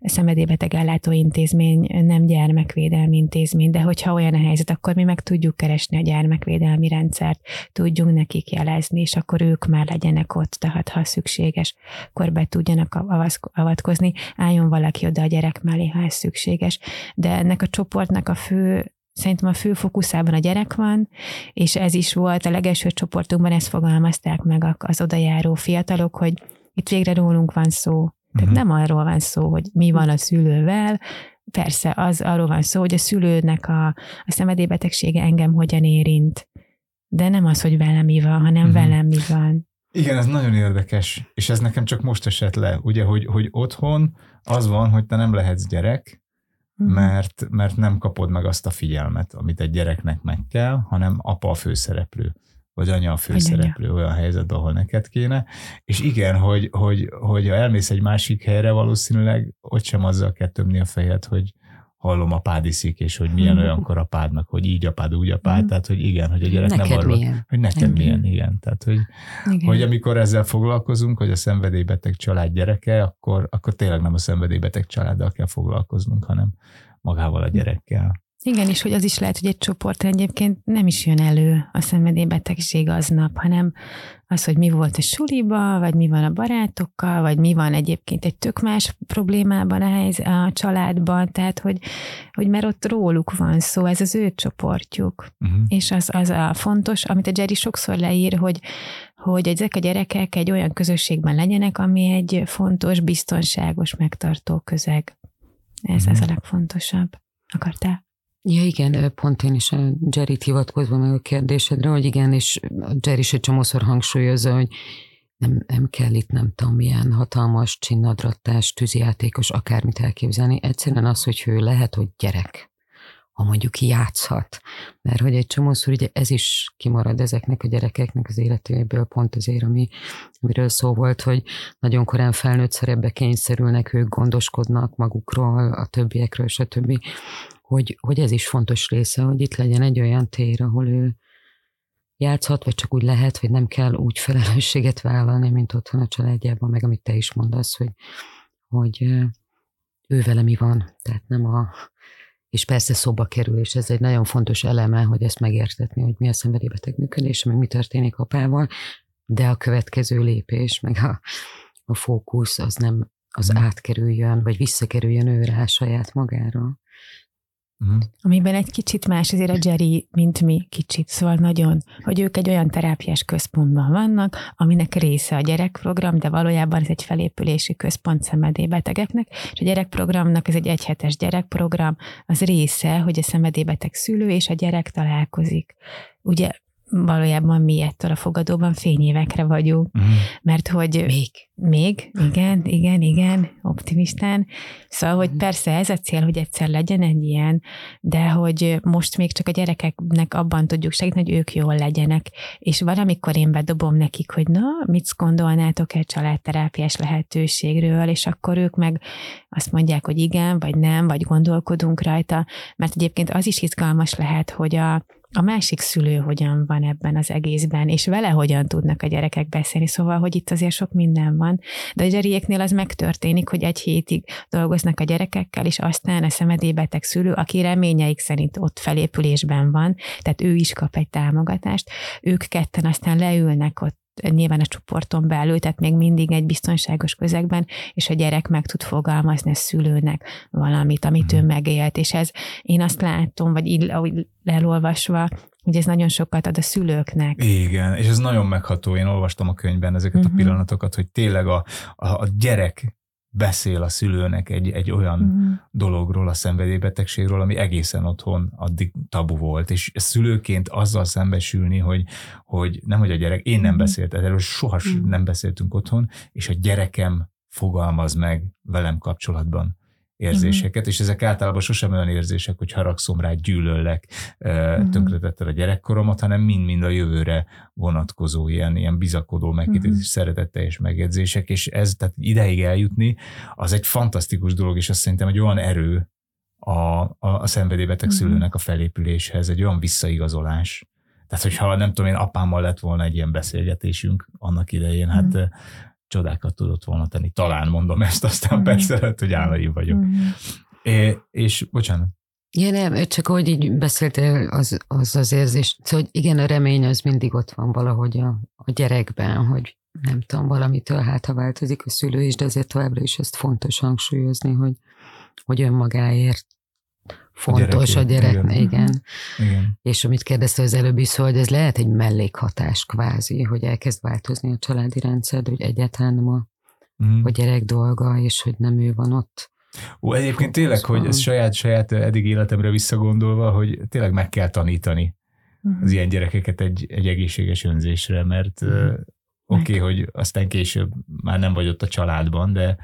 szenvedélybeteg ellátó intézmény, nem gyermekvédelmi intézmény, de hogyha olyan a helyzet, akkor mi meg tudjuk keresni a gyermekvédelmi rendszert, tudjunk nekik jelezni, és akkor ők már legyenek ott. Tehát hát ha szükséges, akkor be tudjanak avatkozni, álljon valaki oda a gyerek mellé, ha ez szükséges. De ennek a csoportnak a fő szerintem a fő fókuszában a gyerek van, és ez is volt a legelső csoportunkban, ezt fogalmazták meg az odajáró fiatalok, hogy itt végre rólunk van szó. Tehát uh-huh. nem arról van szó, hogy mi van a szülővel, persze az arról van szó, hogy a szülőnek a, a szenvedélybetegsége engem hogyan érint. De nem az, hogy velem mi van, hanem uh-huh. velem mi van. Igen, ez nagyon érdekes, és ez nekem csak most esett le, ugye, hogy, hogy otthon az van, hogy te nem lehetsz gyerek, Mhm. mert, mert nem kapod meg azt a figyelmet, amit egy gyereknek meg kell, hanem apa a főszereplő, vagy anya a főszereplő olyan helyzetben, ahol neked kéne. És igen, hogy, hogy, hogy ha elmész egy másik helyre, valószínűleg ott sem azzal kell tömni a fejed, hogy hallom, apád iszik, és hogy milyen Mhm. olyankor apádnak, hogy így apád, úgy apád, Mhm. tehát hogy igen, hogy a gyerek nem Neked arról, milyen? hogy neked Igen. milyen, igen. Tehát, hogy, Igen. hogy amikor ezzel foglalkozunk, hogy a szenvedélybeteg család gyereke, akkor, akkor tényleg nem a szenvedélybeteg családdal kell foglalkoznunk, hanem magával a gyerekkel. Igen, és hogy az is lehet, hogy egy csoport egyébként nem is jön elő a szenvedélybetegség aznap, hanem az, hogy mi volt a suliba, vagy mi van a barátokkal, vagy mi van egyébként egy tök más problémában a, helyz, a családban, tehát hogy, hogy mert ott róluk van szó, ez az ő csoportjuk. Uh-huh. És az, az a fontos, amit a Jerry sokszor leír, hogy, hogy ezek a gyerekek egy olyan közösségben legyenek, ami egy fontos, biztonságos, megtartó közeg. Ez, ez a legfontosabb. Akartál? Ja igen, pont én is a Jerry-t hivatkozva meg a kérdésedre, hogy igen, és a Jerry is egy csomószor hangsúlyozza, hogy nem, nem kell itt nem tudom milyen hatalmas csinnadrattás, tűzijátékos, akármit elképzelni. Egyszerűen az, hogy ő lehet, hogy gyerek, ha mondjuk játszhat. Mert hogy egy csomószor ugye ez is kimarad ezeknek a gyerekeknek az életéből, pont azért, ami, amiről szó volt, hogy nagyon korán felnőtt szerepbe kényszerülnek, ők gondoskodnak magukról, a többiekről, stb hogy, hogy ez is fontos része, hogy itt legyen egy olyan tér, ahol ő játszhat, vagy csak úgy lehet, hogy nem kell úgy felelősséget vállalni, mint otthon a családjában, meg amit te is mondasz, hogy, hogy ő vele mi van, tehát nem a és persze szóba kerül, és ez egy nagyon fontos eleme, hogy ezt megértetni, hogy mi a szenvedélybeteg működése, meg mi történik apával, de a következő lépés, meg a, a fókusz az nem az átkerüljön, vagy visszakerüljön ő rá saját magára. Uh-huh. Amiben egy kicsit más azért a Jerry, mint mi kicsit, szóval nagyon, hogy ők egy olyan terápiás központban vannak, aminek része a gyerekprogram, de valójában ez egy felépülési központ szenvedélybetegeknek, és a gyerekprogramnak ez egy egyhetes gyerekprogram, az része, hogy a szenvedélybeteg szülő és a gyerek találkozik. Ugye valójában mi ettől a fogadóban fényévekre vagyunk, Uh-huh. mert hogy Még. még, igen, igen, igen, optimistán. Szóval, hogy persze ez a cél, hogy egyszer legyen egy ilyen, de hogy most még csak a gyerekeknek abban tudjuk segíteni, hogy ők jól legyenek. És valamikor én bedobom nekik, hogy na, mit gondolnátok egy családterápiás lehetőségről, és akkor ők meg azt mondják, hogy igen, vagy nem, vagy gondolkodunk rajta, mert egyébként az is izgalmas lehet, hogy a, a másik szülő hogyan van ebben az egészben, és vele hogyan tudnak a gyerekek beszélni. Szóval, hogy itt azért sok minden van. De a Jerryéknél az megtörténik, hogy egy hétig dolgoznak a gyerekekkel, és aztán a szemedélybeteg szülő, aki reményeik szerint ott felépülésben van, tehát ő is kap egy támogatást, ők ketten aztán leülnek ott nyilván a csoporton belül, tehát még mindig egy biztonságos közegben, és a gyerek meg tud fogalmazni a szülőnek valamit, amit ő megélt, és ez én azt látom, vagy így, ahogy elolvasva, hogy ez nagyon sokat ad a szülőknek. Igen, és ez nagyon megható. Én olvastam a könyvben ezeket Mhm. a pillanatokat, hogy tényleg a, a, a gyerek beszél a szülőnek egy, egy olyan Mhm. dologról, a szenvedélybetegségről, ami egészen otthon addig tabu volt, és szülőként azzal szembesülni, hogy, hogy nem, hogy a gyerek, én nem Mhm. beszéltem, erről soha Mhm. nem beszéltünk otthon, és a gyerekem fogalmaz meg velem kapcsolatban érzéseket, és ezek általában sosem olyan érzések, hogy haragszom rá, gyűlöllek, Mhm. tönkretetted a gyerekkoromat, hanem mind-mind a jövőre vonatkozó ilyen, ilyen bizakodó, megkítés, Mhm. szeretetteljes megjegyzések, és ez, tehát ideig eljutni, az egy fantasztikus dolog, és azt szerintem egy olyan erő a, a, a szenvedélybeteg Mhm. szülőnek a felépüléshez, egy olyan visszaigazolás. Tehát, hogyha nem tudom én, apámmal lett volna egy ilyen beszélgetésünk annak idején, hát Mhm. eh, csodákat tudott volna tenni. Talán mondom ezt, aztán Mhm. persze lehet, hogy álnaív vagyok. Mhm. É, és bocsánat. Ja, nem, csak ahogy így beszéltél, az, az az érzés, szóval hogy igen, a remény az mindig ott van valahogy a, a gyerekben, hogy nem tudom, valamitől hát, ha változik a szülő is, de azért továbbra is ezt fontos hangsúlyozni, hogy, hogy önmagáért fontos a gyerekért, gyerek, igen. igen. igen. És amit kérdezte az előbb is, hogy ez lehet egy mellékhatás kvázi, hogy elkezd változni a családi rendszer, hogy egyáltalán nem a, Mhm. a gyerek dolga, és hogy nem ő van ott. Ó, egyébként tényleg, hogy ez saját, saját eddig életemre visszagondolva, hogy tényleg meg kell tanítani Mhm. az ilyen gyerekeket egy, egy egészséges önzésre, mert uh, oké, okay, hogy aztán később már nem vagy ott a családban, de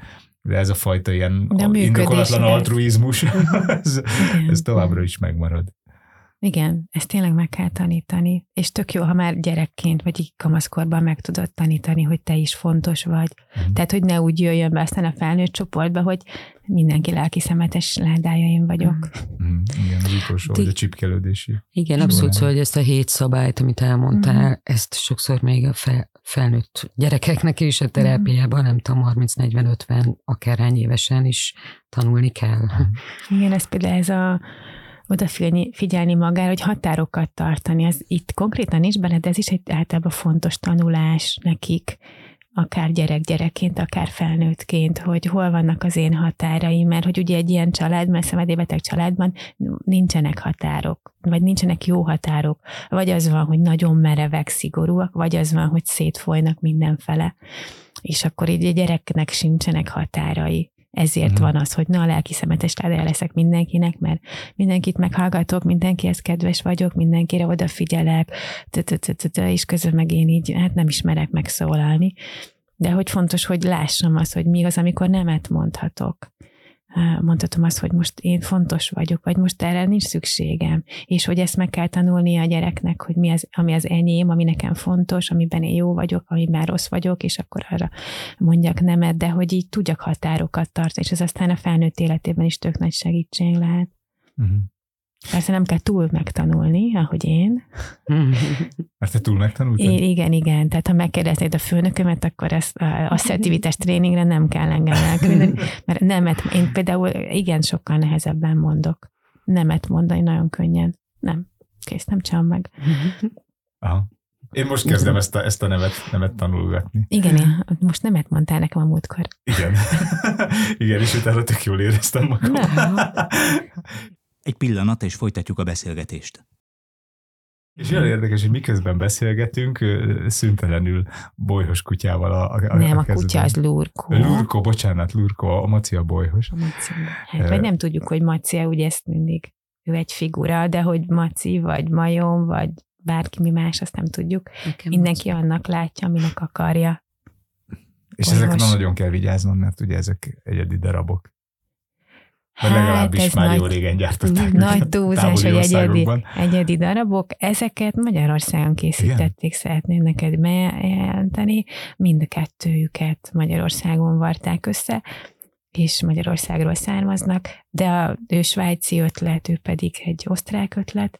De ez a fajta ilyen a indokolatlan altruizmus, ez, Igen. ez továbbra is megmarad. Igen, ezt tényleg meg kell tanítani. És tök jó, ha már gyerekként vagy így kamaszkorban meg tudod tanítani, hogy te is fontos vagy. Mhm. Tehát, hogy ne úgy jöjjön be aztán a felnőtt csoportba, hogy mindenki lelki szemetes ládája én vagyok. Mm, igen, az utolsó, Ti- hogy a csipkelődési. Igen, abszolút, szóval hogy ezt a hét szabályt, amit elmondtál, Mhm. ezt sokszor még a fel, felnőtt gyerekeknek is a terápiában, nem tudom, 30-40-50, akár hány évesen is tanulni kell. Igen, ez például ez a odafigyelni figyelni magára, hogy határokat tartani. Ez itt konkrétan is benne, de ez is egy általában fontos tanulás nekik, akár gyerek gyerekként, akár felnőttként, hogy hol vannak az én határaim, mert hogy ugye egy ilyen családban, szenvedélybeteg családban nincsenek határok, vagy nincsenek jó határok, vagy az van, hogy nagyon merevek, szigorúak, vagy az van, hogy szétfolynak mindenfele. És akkor így a gyereknek sincsenek határai. Ezért Mhm. van az, hogy na a lelki szemetes ládája leszek mindenkinek, mert mindenkit meghallgatok, mindenkihez kedves vagyok, mindenkire odafigyelek, és közben meg én így, hát nem ismerek megszólalni. De hogy fontos, hogy lássam azt, hogy mi az, amikor nemet mondhatok. Mondhatom azt, hogy most én fontos vagyok, vagy most erre nincs szükségem, és hogy ezt meg kell tanulnia a gyereknek, hogy mi az, ami az enyém, ami nekem fontos, amiben én jó vagyok, amiben rossz vagyok, és akkor arra mondjak nemet, de hogy így tudjak határokat tartani, és ez aztán a felnőtt életében is tök nagy segítség lehet. Uh-huh. Persze nem kell túl megtanulni, ahogy én. Mert te túl megtanultad? I- igen, igen. Tehát ha megkérdeznéd a főnökömet, akkor ezt a asszertivitás tréningre nem kell engem elküldeni, mert nemet, én például igen sokkal nehezebben mondok. Nemet mondani nagyon könnyen. Nem. Kész, nem csinálom meg. Aha. Én most kezdem ezt a, ezt a nevet, nevet tanulgatni. Igen, én, most nemet mondtál nekem a múltkor. Igen. Igen, és utána tök jól éreztem magam. Egy pillanat, és folytatjuk a beszélgetést. És olyan érdekes, hogy miközben beszélgetünk, szüntelenül bolyhos kutyával a, a, a nem, a kezeden. kutya az lurkó. Lurko, bocsánat, Lurko, a Maci a bolyhos. A Maci. Hát, vagy nem tudjuk, hogy Maci, ugye ezt mindig ő egy figura, de hogy Maci, vagy Majom, vagy bárki mi más, azt nem tudjuk. Nekem Mindenki annak látja, aminek akarja. És Bolyhos. ezekre nagyon kell vigyáznod, mert ugye ezek egyedi darabok. Hát, legalábbis ez már nagy- jó régen gyártották. Nagy túlzás, hogy egyedi, egyedi darabok. Ezeket Magyarországon készítették, szeretném neked bejelenteni. Mind a kettőjüket Magyarországon varták össze, és Magyarországról származnak, de a, ő svájci ötlet, ő pedig egy osztrák ötlet,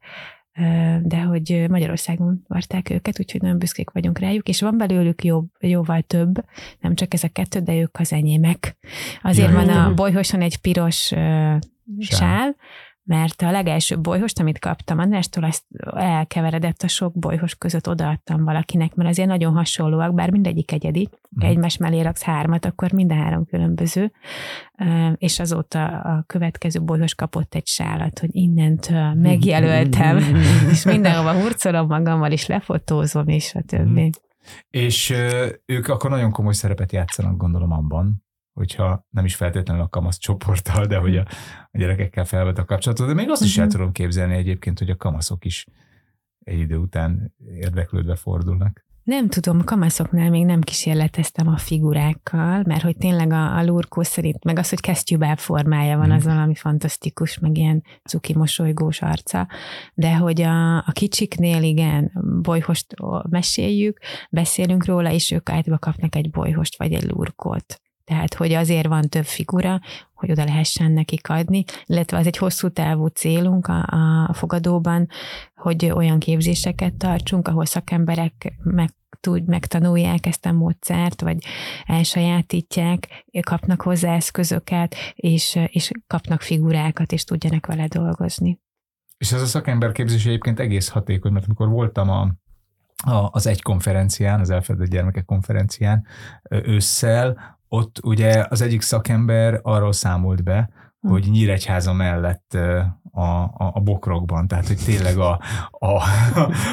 de hogy Magyarországon varták őket, úgyhogy nagyon büszkék vagyunk rájuk, és van belőlük jobb, jóval több, nem csak ez a kettő, de ők az enyémek. Azért Ja, van a bolyhoson egy piros ö, sál, mert a legelső bolyhost, amit kaptam Andrástól, azt elkeveredett a sok bolyhos között odaadtam valakinek, mert azért nagyon hasonlóak, bár mindegyik egyedi. Mhm. egymás mellé raksz hármat, akkor minden három különböző. És azóta a következő bolyhos kapott egy sálat, hogy innentől megjelöltem, és mindenhova hurcolom magammal, és lefotózom, és a többi. Mhm. És ők akkor nagyon komoly szerepet játszanak, gondolom abban, hogyha nem is feltétlenül a kamasz csoporttal, de hogy a, a gyerekekkel felvett a kapcsolatot, de még azt is el Mhm. tudom képzelni egyébként, hogy a kamaszok is egy idő után érdeklődve fordulnak. Nem tudom, kamaszoknál még nem kísérleteztem a figurákkal, mert hogy tényleg a, a lurkó szerint, meg az, hogy kesztyűbáb formája van, Mhm. az valami fantasztikus, meg ilyen cuki mosolygós arca, de hogy a, a kicsiknél igen, bolyhost meséljük, beszélünk róla, és ők általában kapnak egy bolyhost vagy egy lurkót. Tehát, hogy azért van több figura, hogy oda lehessen nekik adni, illetve az egy hosszú távú célunk a, a fogadóban, hogy olyan képzéseket tartsunk, ahol szakemberek meg tud, megtanulják ezt a módszert, vagy elsajátítják, kapnak hozzá eszközöket, és, és kapnak figurákat, és tudjanak vele dolgozni. És ez a szakemberképzés egyébként egész hatékony, mert amikor voltam a, az egy konferencián, az elfedett gyermekek konferencián ősszel, ott ugye az egyik szakember arról számolt be, Hm. hogy Nyíregyháza mellett a, a, a bokrokban, tehát hogy tényleg a, a,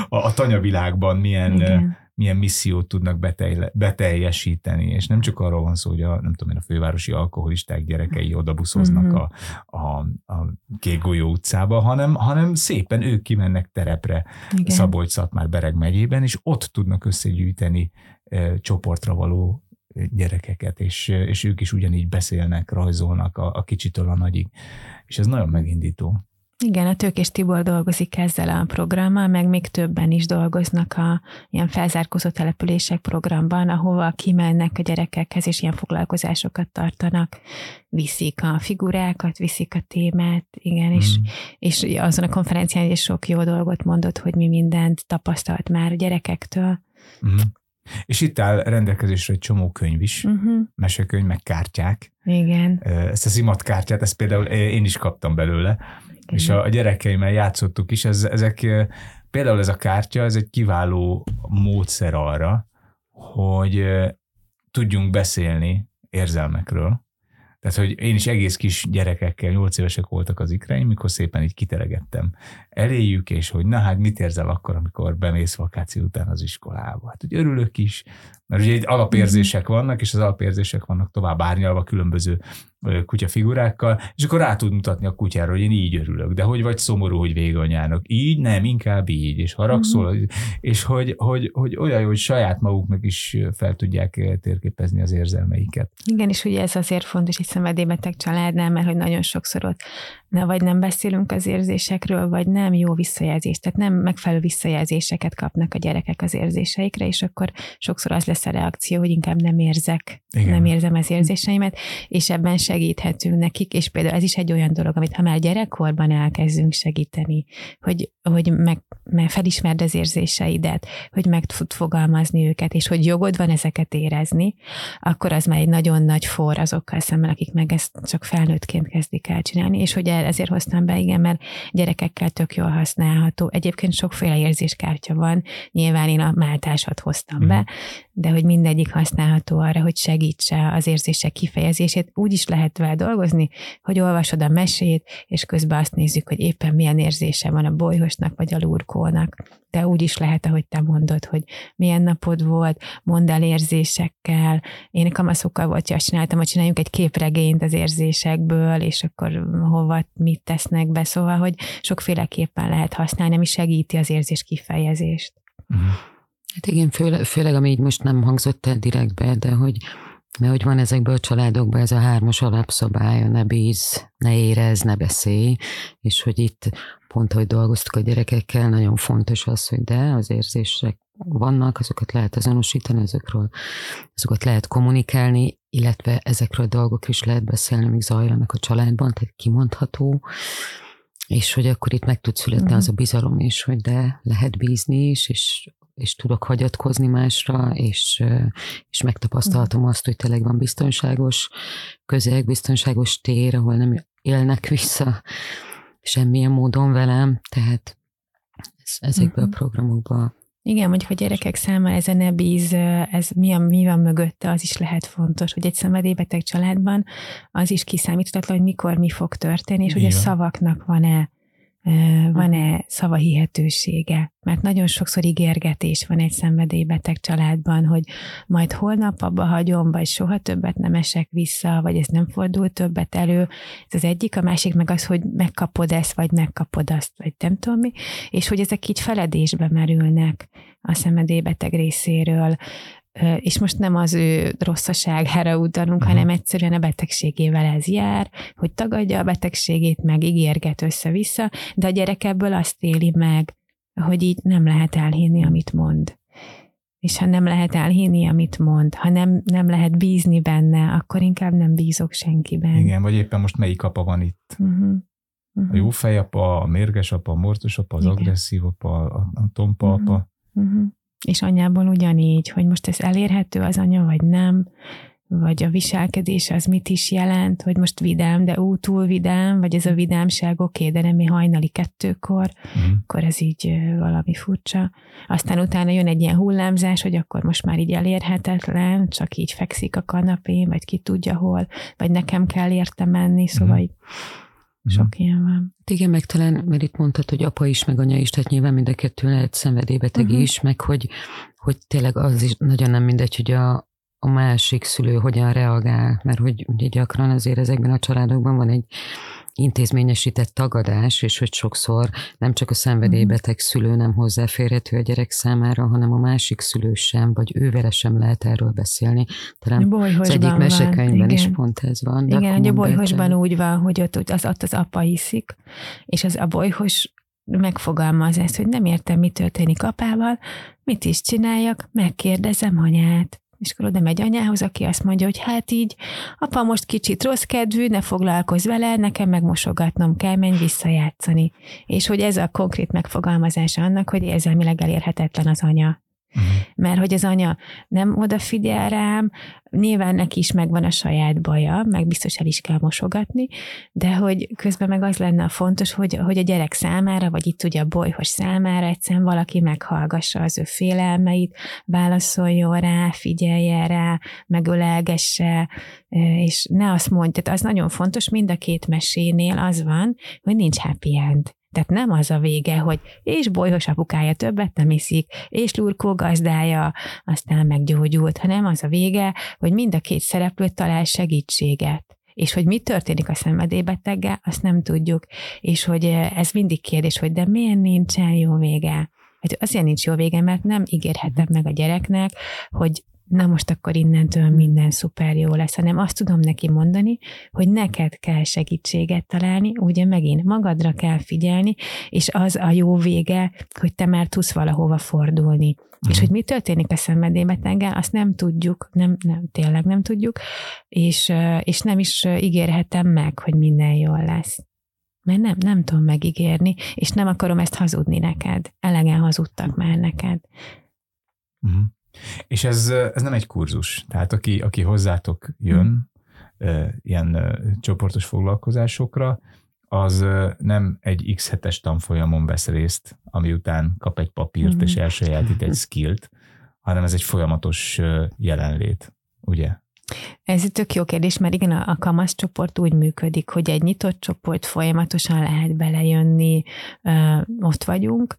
a, a tanyavilágban milyen, Igen. milyen missziót tudnak betelj, beteljesíteni, és nem csak arról van szó, hogy a, nem tudom én, a fővárosi alkoholisták gyerekei odabuszoznak Mhm. a, a, a Kék Golyó utcába, hanem, hanem szépen ők kimennek terepre Igen. Szabolcs-Szatmár-Bereg megyében, és ott tudnak összegyűjteni e, csoportra való gyerekeket, és, és ők is ugyanígy beszélnek, rajzolnak a, a kicsitől a nagyig. És ez nagyon megindító. Igen, a Tőkés Tibor dolgozik ezzel a programmal, meg még többen is dolgoznak a ilyen felzárkózó települések programban, ahova kimennek a gyerekekhez, és ilyen foglalkozásokat tartanak, viszik a figurákat, viszik a témát, igen, mm. és, és azon a konferencián is sok jó dolgot mondott, hogy mi mindent tapasztalt már a gyerekektől. Mm. És itt áll rendelkezésre egy csomó könyv is, uh-huh. mesekönyv, meg kártyák. Igen. Ezt a szimatkártyát, ezt például én is kaptam belőle, igen. és a gyerekeimmel játszottuk is, ez, ezek, például ez a kártya, ez egy kiváló módszer arra, hogy tudjunk beszélni érzelmekről, tehát, hogy én is egész kis gyerekekkel, nyolc évesek voltak az ikreim, mikor szépen így kiteregettem eléjük, és hogy na hát mit érzel akkor, amikor bemész vakáció után az iskolába. Hát, hogy örülök is, mert ugye egy alapérzések vannak, és az alapérzések vannak tovább árnyalva különböző kutyafigurákkal, és akkor rá tud mutatni a kutyára, hogy én így örülök, de hogy vagy szomorú, hogy vége a nyárnak. Így nem, inkább így, és haragszol, uh-huh. és hogy, hogy, hogy olyan jó, hogy saját maguknak is fel tudják térképezni az érzelmeiket. Igen, és ugye ez azért fontos egy szenvedélybeteg családnál, mert hogy nagyon sokszor ott ne, vagy nem beszélünk az érzésekről, vagy nem jó visszajelzést, tehát nem megfelelő visszajelzéseket kapnak a gyerekek az érzéseikre, és akkor sokszor az lesz a reakció, hogy inkább nem érzek, Igen. nem érzem az érzéseimet, és ebben segíthetünk nekik, és például ez is egy olyan dolog, amit ha már gyerekkorban elkezdünk segíteni, hogy, hogy meg, meg felismerd az érzéseidet, hogy meg tud fogalmazni őket, és hogy jogod van ezeket érezni, akkor az már egy nagyon nagy for azokkal szemben, akik meg ezt csak felnőttként kezdik el csinálni, és hogy ezért hoztam be, igen, mert gyerekekkel tök jól használható. Egyébként sokféle érzéskártya van, nyilván én a máltásat hoztam be, mhm. de hogy mindegyik használható arra, hogy segítse az érzések kifejezését. Úgy is lehet vele dolgozni, hogy olvasod a mesét, és közben azt nézzük, hogy éppen milyen érzése van a bolyhosnak vagy a lurkónak de úgy is lehet, ahogy te mondod, hogy milyen napod volt, mondd el érzésekkel. Én kamaszokkal volt, azt csináltam, hogy csináljunk egy képregényt az érzésekből, és akkor hova mit tesznek be, szóval, hogy sokféleképpen lehet használni, ami segíti az érzés kifejezést. Uh-huh. Hát igen, főleg, főleg, ami így most nem hangzott el direktbe, de hogy mert hogy van ezekből a családokban ez a hármas alapszabály, ne bíz, ne érez, ne beszélj, és hogy itt pont, hogy dolgoztuk a gyerekekkel, nagyon fontos az, hogy de az érzések vannak, azokat lehet azonosítani, ezekről, azokat lehet kommunikálni, illetve ezekről a dolgok is lehet beszélni, amik zajlanak a családban, tehát kimondható, és hogy akkor itt meg tud születni mm. az a bizalom is, hogy de lehet bízni is, és és tudok hagyatkozni másra, és, és megtapasztalhatom mm. azt, hogy tényleg van biztonságos közeg, biztonságos tér, ahol nem élnek vissza semmilyen módon velem, tehát ez, ezekből uh-huh. a programokban igen, mondjuk a gyerekek számára ez a ne bíz, ez mi, a, mi van mögötte, az is lehet fontos, hogy egy szenvedélybeteg családban az is kiszámíthatatlan, hogy mikor mi fog történni, és hogy a szavaknak van-e van-e szavahihetősége? Mert nagyon sokszor ígérgetés van egy szenvedélybeteg családban, hogy majd holnap abba hagyom, vagy soha többet nem esek vissza, vagy ez nem fordul többet elő. Ez az egyik, a másik meg az, hogy megkapod ezt, vagy megkapod azt, vagy nem tudom mi, és hogy ezek így feledésbe merülnek a szenvedélybeteg részéről és most nem az ő rosszaságára utalunk, uh-huh. hanem egyszerűen a betegségével ez jár, hogy tagadja a betegségét, meg ígérget össze-vissza, de a gyerek ebből azt éli meg, hogy így nem lehet elhinni, amit mond. És ha nem lehet elhinni, amit mond, ha nem, nem lehet bízni benne, akkor inkább nem bízok senkiben. Igen, vagy éppen most melyik apa van itt? Uh-huh. Uh-huh. A jó fejapa, a mérges apa, a morcos apa, az Igen. agresszív apa, a, a tompa uh-huh. apa. Uh-huh és anyából ugyanígy, hogy most ez elérhető az anya, vagy nem, vagy a viselkedés az mit is jelent, hogy most vidám, de ú, túl vidám, vagy ez a vidámság oké, de nem mi hajnali kettőkor, mm. akkor ez így valami furcsa. Aztán utána jön egy ilyen hullámzás, hogy akkor most már így elérhetetlen, csak így fekszik a kanapén, vagy ki tudja hol, vagy nekem kell érte menni, szóval mm. így sok mm. ilyen van. Hát igen, meg talán, mert itt mondtad, hogy apa is, meg anya is, tehát nyilván mind a kettő lehet szenvedélybeteg uh-huh. is, meg hogy, hogy tényleg az is nagyon nem mindegy, hogy a, a másik szülő hogyan reagál, mert hogy ugye gyakran azért ezekben a családokban van egy intézményesített tagadás, és hogy sokszor nem csak a szenvedélybeteg szülő nem hozzáférhető a gyerek számára, hanem a másik szülő sem, vagy ő vele sem lehet erről beszélni. Talán az egyik mesekönyvben is pont ez van. Igen, hogy a bolyhosban úgy van, hogy ott az, ott az apa hiszik, és az a bolyhos megfogalmaz ezt, hogy nem értem, mi történik apával, mit is csináljak, megkérdezem anyát. És akkor oda megy anyához, aki azt mondja, hogy hát így, apa most kicsit rossz kedvű, ne foglalkozz vele, nekem megmosogatnom kell, menj visszajátszani. És hogy ez a konkrét megfogalmazása annak, hogy érzelmileg elérhetetlen az anya. Uh-huh. Mert hogy az anya nem odafigyel rám, nyilván neki is megvan a saját baja, meg biztos el is kell mosogatni, de hogy közben meg az lenne a fontos, hogy, hogy a gyerek számára, vagy itt ugye a bolyhos számára egyszerűen valaki meghallgassa az ő félelmeit, válaszoljon rá, figyelje rá, megölelgesse, és ne azt mondja, tehát az nagyon fontos, mind a két mesénél az van, hogy nincs happy end. Tehát nem az a vége, hogy és bolyhos apukája többet nem iszik, és lurkó gazdája aztán meggyógyult, hanem az a vége, hogy mind a két szereplő talál segítséget. És hogy mi történik a szenvedélybeteggel, azt nem tudjuk. És hogy ez mindig kérdés, hogy de miért nincsen jó vége? Hát azért nincs jó vége, mert nem ígérhetem meg a gyereknek, hogy na most akkor innentől minden szuper jó lesz, hanem azt tudom neki mondani, hogy neked kell segítséget találni, ugye megint magadra kell figyelni, és az a jó vége, hogy te már tudsz valahova fordulni. Mm. És hogy mi történik a szenvedélybeteggel, azt nem tudjuk, nem, nem, tényleg nem tudjuk, és, és nem is ígérhetem meg, hogy minden jól lesz. Mert nem, nem tudom megígérni, és nem akarom ezt hazudni neked. Elegen hazudtak már neked. Mm. És ez, ez nem egy kurzus. Tehát aki, aki hozzátok jön hmm. ilyen csoportos foglalkozásokra, az nem egy x hetes tanfolyamon vesz részt, ami után kap egy papírt és hmm. elsajátít egy skillt, hanem ez egy folyamatos jelenlét, ugye? Ez egy tök jó kérdés, mert igen, a, a kamasz csoport úgy működik, hogy egy nyitott csoport folyamatosan lehet belejönni, ö, ott vagyunk.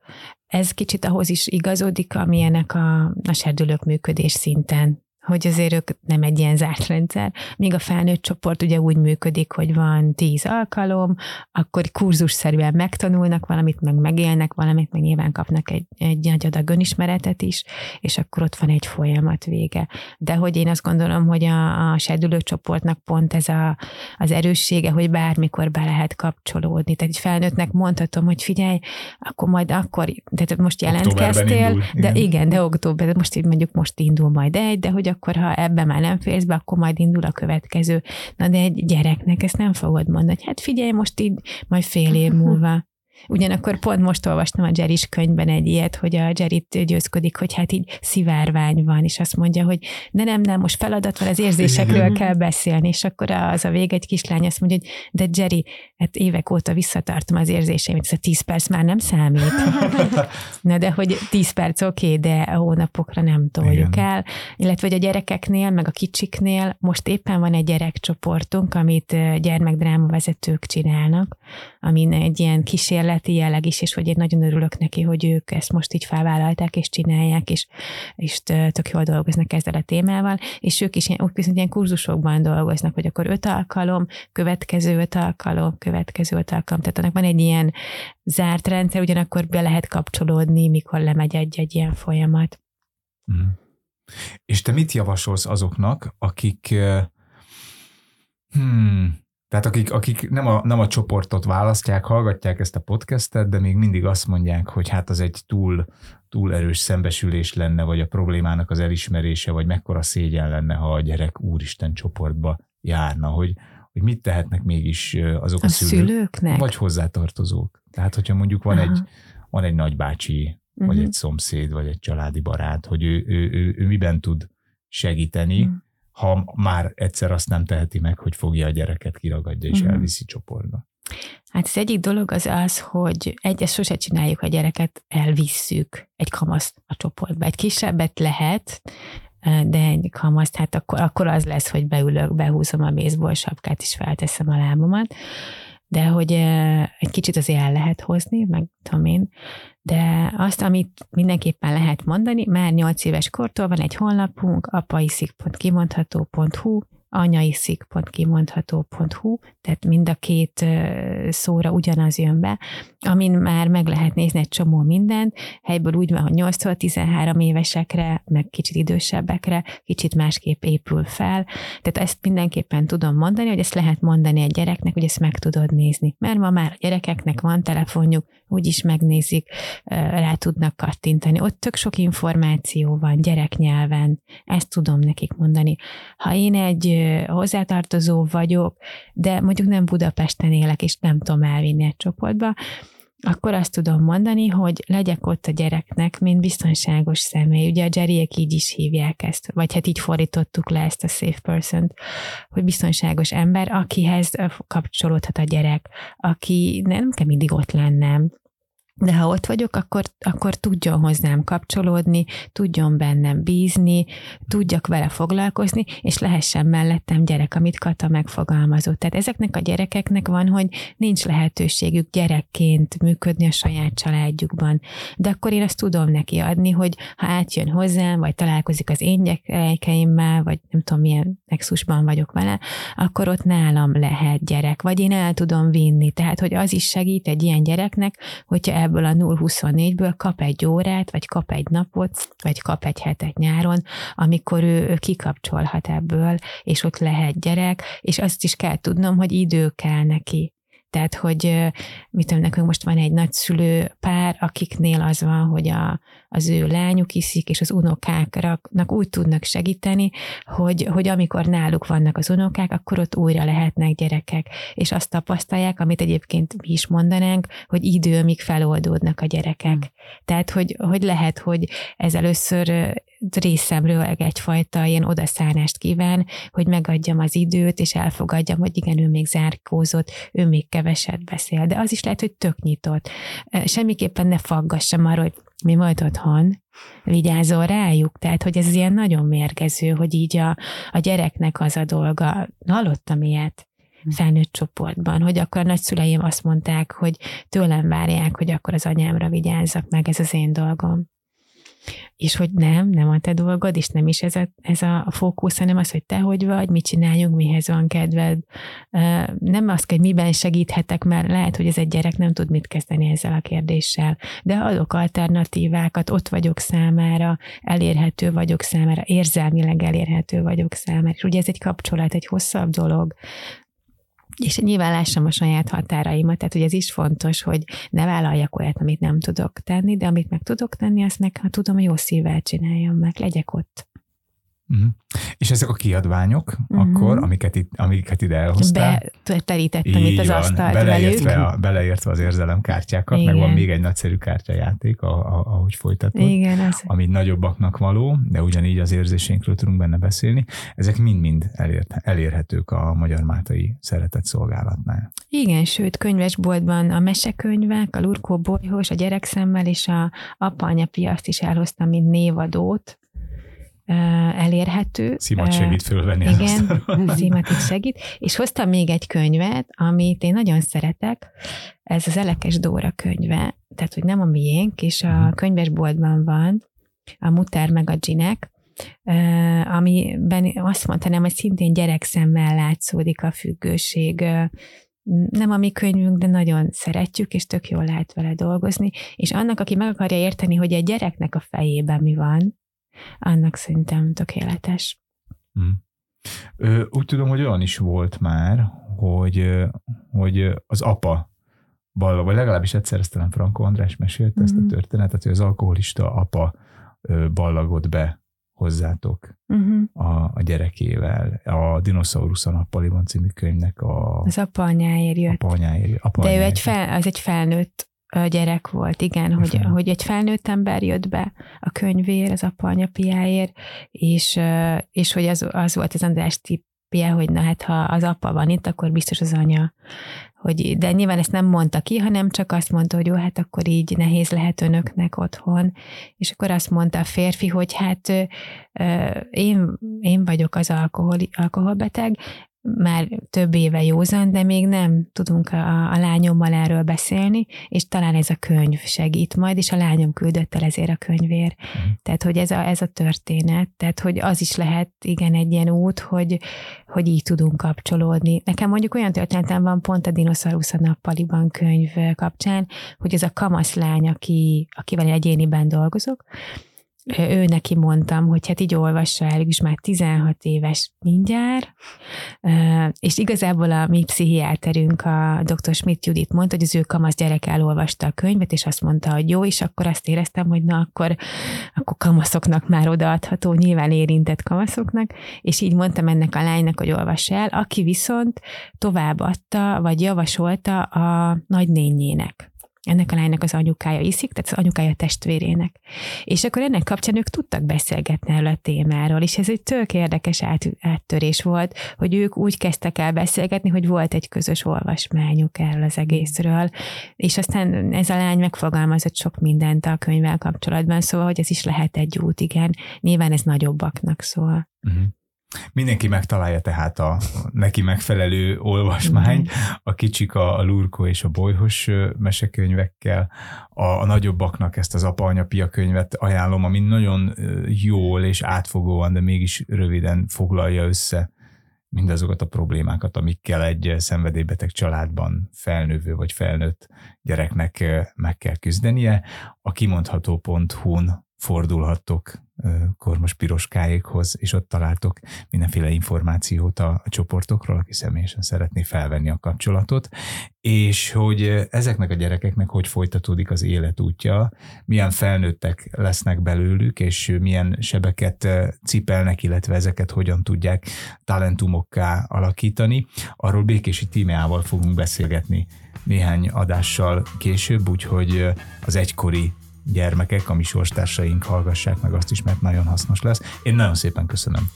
Ez kicsit ahhoz is igazodik, amilyenek a, a serdülők működés szinten hogy azért ők nem egy ilyen zárt rendszer, míg a felnőtt csoport ugye úgy működik, hogy van tíz alkalom, akkor kurzusszerűen megtanulnak valamit, meg megélnek valamit, meg nyilván kapnak egy, egy nagy adag önismeretet is, és akkor ott van egy folyamat vége. De hogy én azt gondolom, hogy a, a serdülő csoportnak pont ez a, az erőssége, hogy bármikor be lehet kapcsolódni. Tehát egy felnőttnek mondhatom, hogy figyelj, akkor majd akkor, tehát most jelentkeztél, indul, de igen. igen, de október, most így mondjuk most indul majd egy, de hogy akkor ha ebbe már nem félsz be, akkor majd indul a következő. Na de egy gyereknek ezt nem fogod mondani, hát figyelj, most így majd fél év múlva. Ugyanakkor pont most olvastam a Jerry's könyvben egy ilyet, hogy a Jerry győzködik, hogy hát így szivárvány van, és azt mondja, hogy de nem, nem, most feladat van, az érzésekről kell beszélni, és akkor az a vége egy kislány azt mondja, hogy de Jerry, hát évek óta visszatartom az érzéseimet, ez a tíz perc már nem számít. Na de hogy tíz perc oké, okay, de a hónapokra nem toljuk Igen. el, illetve hogy a gyerekeknél, meg a kicsiknél most éppen van egy gyerekcsoportunk, amit gyermekdráma vezetők csinálnak, amin egy ilyen kísérlet kísérleti jelleg is, és hogy én nagyon örülök neki, hogy ők ezt most így felvállalták és csinálják, és, és tök jól dolgoznak ezzel a témával, és ők is úgy viszont ilyen kurzusokban dolgoznak, hogy akkor öt alkalom, következő öt alkalom, következő öt alkalom, tehát annak van egy ilyen zárt rendszer, ugyanakkor be lehet kapcsolódni, mikor lemegy egy-egy ilyen folyamat. Mm. És te mit javasolsz azoknak, akik hmm, tehát akik, akik nem, a, nem a csoportot választják, hallgatják ezt a podcastet, de még mindig azt mondják, hogy hát az egy túl, túl erős szembesülés lenne, vagy a problémának az elismerése, vagy mekkora szégyen lenne, ha a gyerek úristen csoportba járna, hogy, hogy mit tehetnek mégis azok a, a szülők, szülőknek? vagy hozzátartozók. Tehát, hogyha mondjuk van egy, van egy nagybácsi, uh-huh. vagy mhm. egy szomszéd, vagy egy családi barát, hogy ő, ő, ő, ő miben tud segíteni, uh-huh ha már egyszer azt nem teheti meg, hogy fogja a gyereket, kiragadja és mm. elviszi csoportba. Hát az egyik dolog az az, hogy egyes sose csináljuk, a gyereket elvisszük egy kamaszt a csoportba. Egy kisebbet lehet, de egy kamaszt, hát akkor, akkor az lesz, hogy beülök, behúzom a baseball sapkát, és felteszem a lábamat de hogy egy kicsit azért el lehet hozni, meg tudom én, de azt, amit mindenképpen lehet mondani, már 8 éves kortól van egy honlapunk, apaiszik.kimondható.hu, anyaiszik.kimondható.hu, tehát mind a két szóra ugyanaz jön be, amin már meg lehet nézni egy csomó mindent, helyből úgy van, hogy 8-13 évesekre, meg kicsit idősebbekre, kicsit másképp épül fel, tehát ezt mindenképpen tudom mondani, hogy ezt lehet mondani egy gyereknek, hogy ezt meg tudod nézni, mert ma már a gyerekeknek van telefonjuk, úgyis megnézik, rá tudnak kattintani. Ott tök sok információ van gyereknyelven, ezt tudom nekik mondani. Ha én egy hozzátartozó vagyok, de mondjuk nem Budapesten élek, és nem tudom elvinni egy csoportba, akkor azt tudom mondani, hogy legyek ott a gyereknek, mint biztonságos személy. Ugye a Jerryek így is hívják ezt, vagy hát így fordítottuk le ezt a safe person hogy biztonságos ember, akihez kapcsolódhat a gyerek, aki nem kell mindig ott lennem, de ha ott vagyok, akkor, akkor tudjon hozzám kapcsolódni, tudjon bennem bízni, tudjak vele foglalkozni, és lehessen mellettem gyerek, amit Kata megfogalmazott. Tehát ezeknek a gyerekeknek van, hogy nincs lehetőségük gyerekként működni a saját családjukban. De akkor én azt tudom neki adni, hogy ha átjön hozzám, vagy találkozik az én gyerekeimmel, vagy nem tudom, milyen nexusban vagyok vele, akkor ott nálam lehet gyerek, vagy én el tudom vinni. Tehát, hogy az is segít egy ilyen gyereknek, hogyha ebből a 0-24-ből kap egy órát, vagy kap egy napot, vagy kap egy hetet nyáron, amikor ő, ő kikapcsolhat ebből, és ott lehet gyerek, és azt is kell tudnom, hogy idő kell neki. Tehát, hogy mit tudom, nekünk most van egy nagyszülő pár, akiknél az van, hogy a, az ő lányuk iszik, és az unokáknak úgy tudnak segíteni, hogy, hogy amikor náluk vannak az unokák, akkor ott újra lehetnek gyerekek, és azt tapasztalják, amit egyébként mi is mondanánk, hogy idő, míg feloldódnak a gyerekek. Hmm. Tehát, hogy, hogy lehet, hogy ez először részemről egyfajta ilyen odaszánást kíván, hogy megadjam az időt, és elfogadjam, hogy igen, ő még zárkózott, ő még keveset beszél, de az is lehet, hogy tök nyitott. Semmiképpen ne faggassam arra, hogy mi majd otthon, vigyázol rájuk, tehát hogy ez ilyen nagyon mérgező, hogy így a, a gyereknek az a dolga, hallottam ilyet, felnőtt csoportban, hogy akkor a nagyszüleim azt mondták, hogy tőlem várják, hogy akkor az anyámra vigyázzak meg, ez az én dolgom és hogy nem, nem a te dolgod, és nem is ez a, ez a fókusz, hanem az, hogy te hogy vagy, mit csináljunk, mihez van kedved. Nem azt, hogy miben segíthetek, mert lehet, hogy ez egy gyerek nem tud mit kezdeni ezzel a kérdéssel, de adok alternatívákat, ott vagyok számára, elérhető vagyok számára, érzelmileg elérhető vagyok számára. És ugye ez egy kapcsolat, egy hosszabb dolog, és nyilván lássam a saját határaimat, tehát hogy ez is fontos, hogy ne vállaljak olyat, amit nem tudok tenni, de amit meg tudok tenni, azt meg, ha tudom, jó szívvel csináljam meg, legyek ott. Uh-huh. És ezek a kiadványok uh-huh. akkor, amiket, itt, amiket ide elhoztál? Beterítettem itt az asztalt beleértve, velük. A, beleértve az érzelemkártyákat, Igen. meg van még egy nagyszerű kártyajáték, ahogy folytatod, Igen, az... ami nagyobbaknak való, de ugyanígy az érzéseinkről tudunk benne beszélni. Ezek mind-mind elért, elérhetők a Magyar Mátai Szeretett Szolgálatnál. Igen, sőt, könyvesboltban a mesekönyvek, a Lurkó Bolyhos, a gyerekszemmel és a apa piaszt is elhoztam, mint névadót, elérhető. Szimat segít fölvenni. Igen, Szimat is segít. És hoztam még egy könyvet, amit én nagyon szeretek, ez az Elekes Dóra könyve, tehát hogy nem a miénk, és a mhm. könyvesboltban van, a Muter meg a Ginek, amiben azt mondanám, hogy szintén gyerekszemmel látszódik a függőség, nem a mi könyvünk, de nagyon szeretjük, és tök jól lehet vele dolgozni, és annak, aki meg akarja érteni, hogy egy gyereknek a fejében mi van, annak szerintem tökéletes. Hmm. Ö, úgy tudom, hogy olyan is volt már, hogy, hogy az apa ballag, vagy legalábbis egyszer ezt talán Franco András mesélte mm ezt a hmm. történetet, hogy az alkoholista apa ballagott be hozzátok uh-huh. a, a gyerekével. A Dinoszaurusz a nappaliban című könyvnek a... Az apa anyáért jött. Apa anyáért, apa De ő egy fel, az egy felnőtt gyerek volt, igen, hogy, hogy egy felnőtt ember jött be a könyvér, az apa anyapiáért, és, és hogy az, az volt az András tippje, hogy na hát ha az apa van itt, akkor biztos az anya. Hogy, de nyilván ezt nem mondta ki, hanem csak azt mondta, hogy jó, hát akkor így nehéz lehet önöknek otthon. És akkor azt mondta a férfi, hogy hát én, én vagyok az alkohol, alkoholbeteg, már több éve józan, de még nem tudunk a, a lányommal erről beszélni, és talán ez a könyv segít majd, és a lányom küldött el ezért a könyvér. Mm. Tehát, hogy ez a, ez a történet, tehát, hogy az is lehet, igen, egy ilyen út, hogy, hogy így tudunk kapcsolódni. Nekem mondjuk olyan történetem van pont a Dinoszaurusz a nappaliban könyv kapcsán, hogy ez a kamaszlány, aki, akivel egyéniben dolgozok, ő neki mondtam, hogy hát így olvassa el, is már 16 éves mindjárt, és igazából a mi pszichiáterünk, a dr. Schmidt Judit mondta, hogy az ő kamasz gyerek elolvasta a könyvet, és azt mondta, hogy jó, és akkor azt éreztem, hogy na akkor, akkor kamaszoknak már odaadható, nyilván érintett kamaszoknak, és így mondtam ennek a lánynak, hogy olvassa el, aki viszont továbbadta, vagy javasolta a nagynényének ennek a lánynak az anyukája iszik, tehát az anyukája testvérének. És akkor ennek kapcsán ők tudtak beszélgetni erről a témáról, és ez egy tök érdekes át, áttörés volt, hogy ők úgy kezdtek el beszélgetni, hogy volt egy közös olvasmányuk erről az egészről, és aztán ez a lány megfogalmazott sok mindent a könyvvel kapcsolatban, szóval, hogy ez is lehet egy út, igen. Nyilván ez nagyobbaknak szól. Uh-huh. Mindenki megtalálja tehát a neki megfelelő olvasmány, a kicsik a, a Lurko és a Bolyhos mesekönyvekkel, a, a nagyobbaknak ezt az apa-anya-pia könyvet ajánlom, ami nagyon jól és átfogóan, de mégis röviden foglalja össze mindazokat a problémákat, amikkel egy szenvedélybeteg családban felnővő vagy felnőtt gyereknek meg kell küzdenie. A kimondható.hu-n fordulhattok Kormos Piroskáékhoz, és ott találtok mindenféle információt a, a csoportokról, aki személyesen szeretné felvenni a kapcsolatot, és hogy ezeknek a gyerekeknek hogy folytatódik az életútja, milyen felnőttek lesznek belőlük, és milyen sebeket cipelnek, illetve ezeket hogyan tudják talentumokká alakítani. Arról Békési Tímeával fogunk beszélgetni néhány adással később, úgyhogy az egykori gyermekek, a mi sorstársaink hallgassák meg azt is, mert nagyon hasznos lesz. Én nagyon szépen köszönöm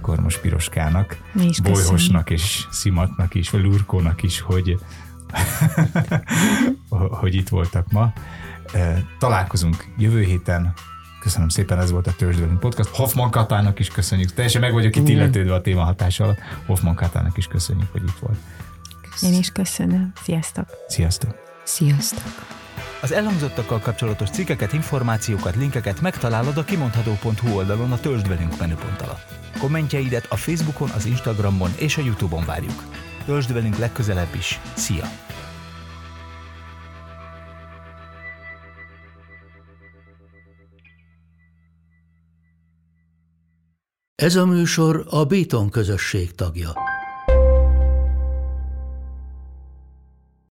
Kormos Piroskának, Bolyhosnak és Szimatnak is, vagy Lurkónak is, hogy, hogy itt voltak ma. Találkozunk jövő héten. Köszönöm szépen, ez volt a Törzsdőlünk Podcast. Hoffman Katának is köszönjük. Teljesen meg vagyok itt illetődve a téma hatás alatt. Hoffman Katának is köszönjük, hogy itt volt. Köszönöm. Én is köszönöm. Sziasztok! Sziasztok! Sziasztok! Az elhangzottakkal kapcsolatos cikkeket, információkat, linkeket megtalálod a kimondható.hu oldalon a Töltsd velünk menüpont alatt. Kommentjeidet a Facebookon, az Instagramon és a Youtube-on várjuk. Töltsd velünk legközelebb is. Szia! Ez a műsor a Béton közösség tagja.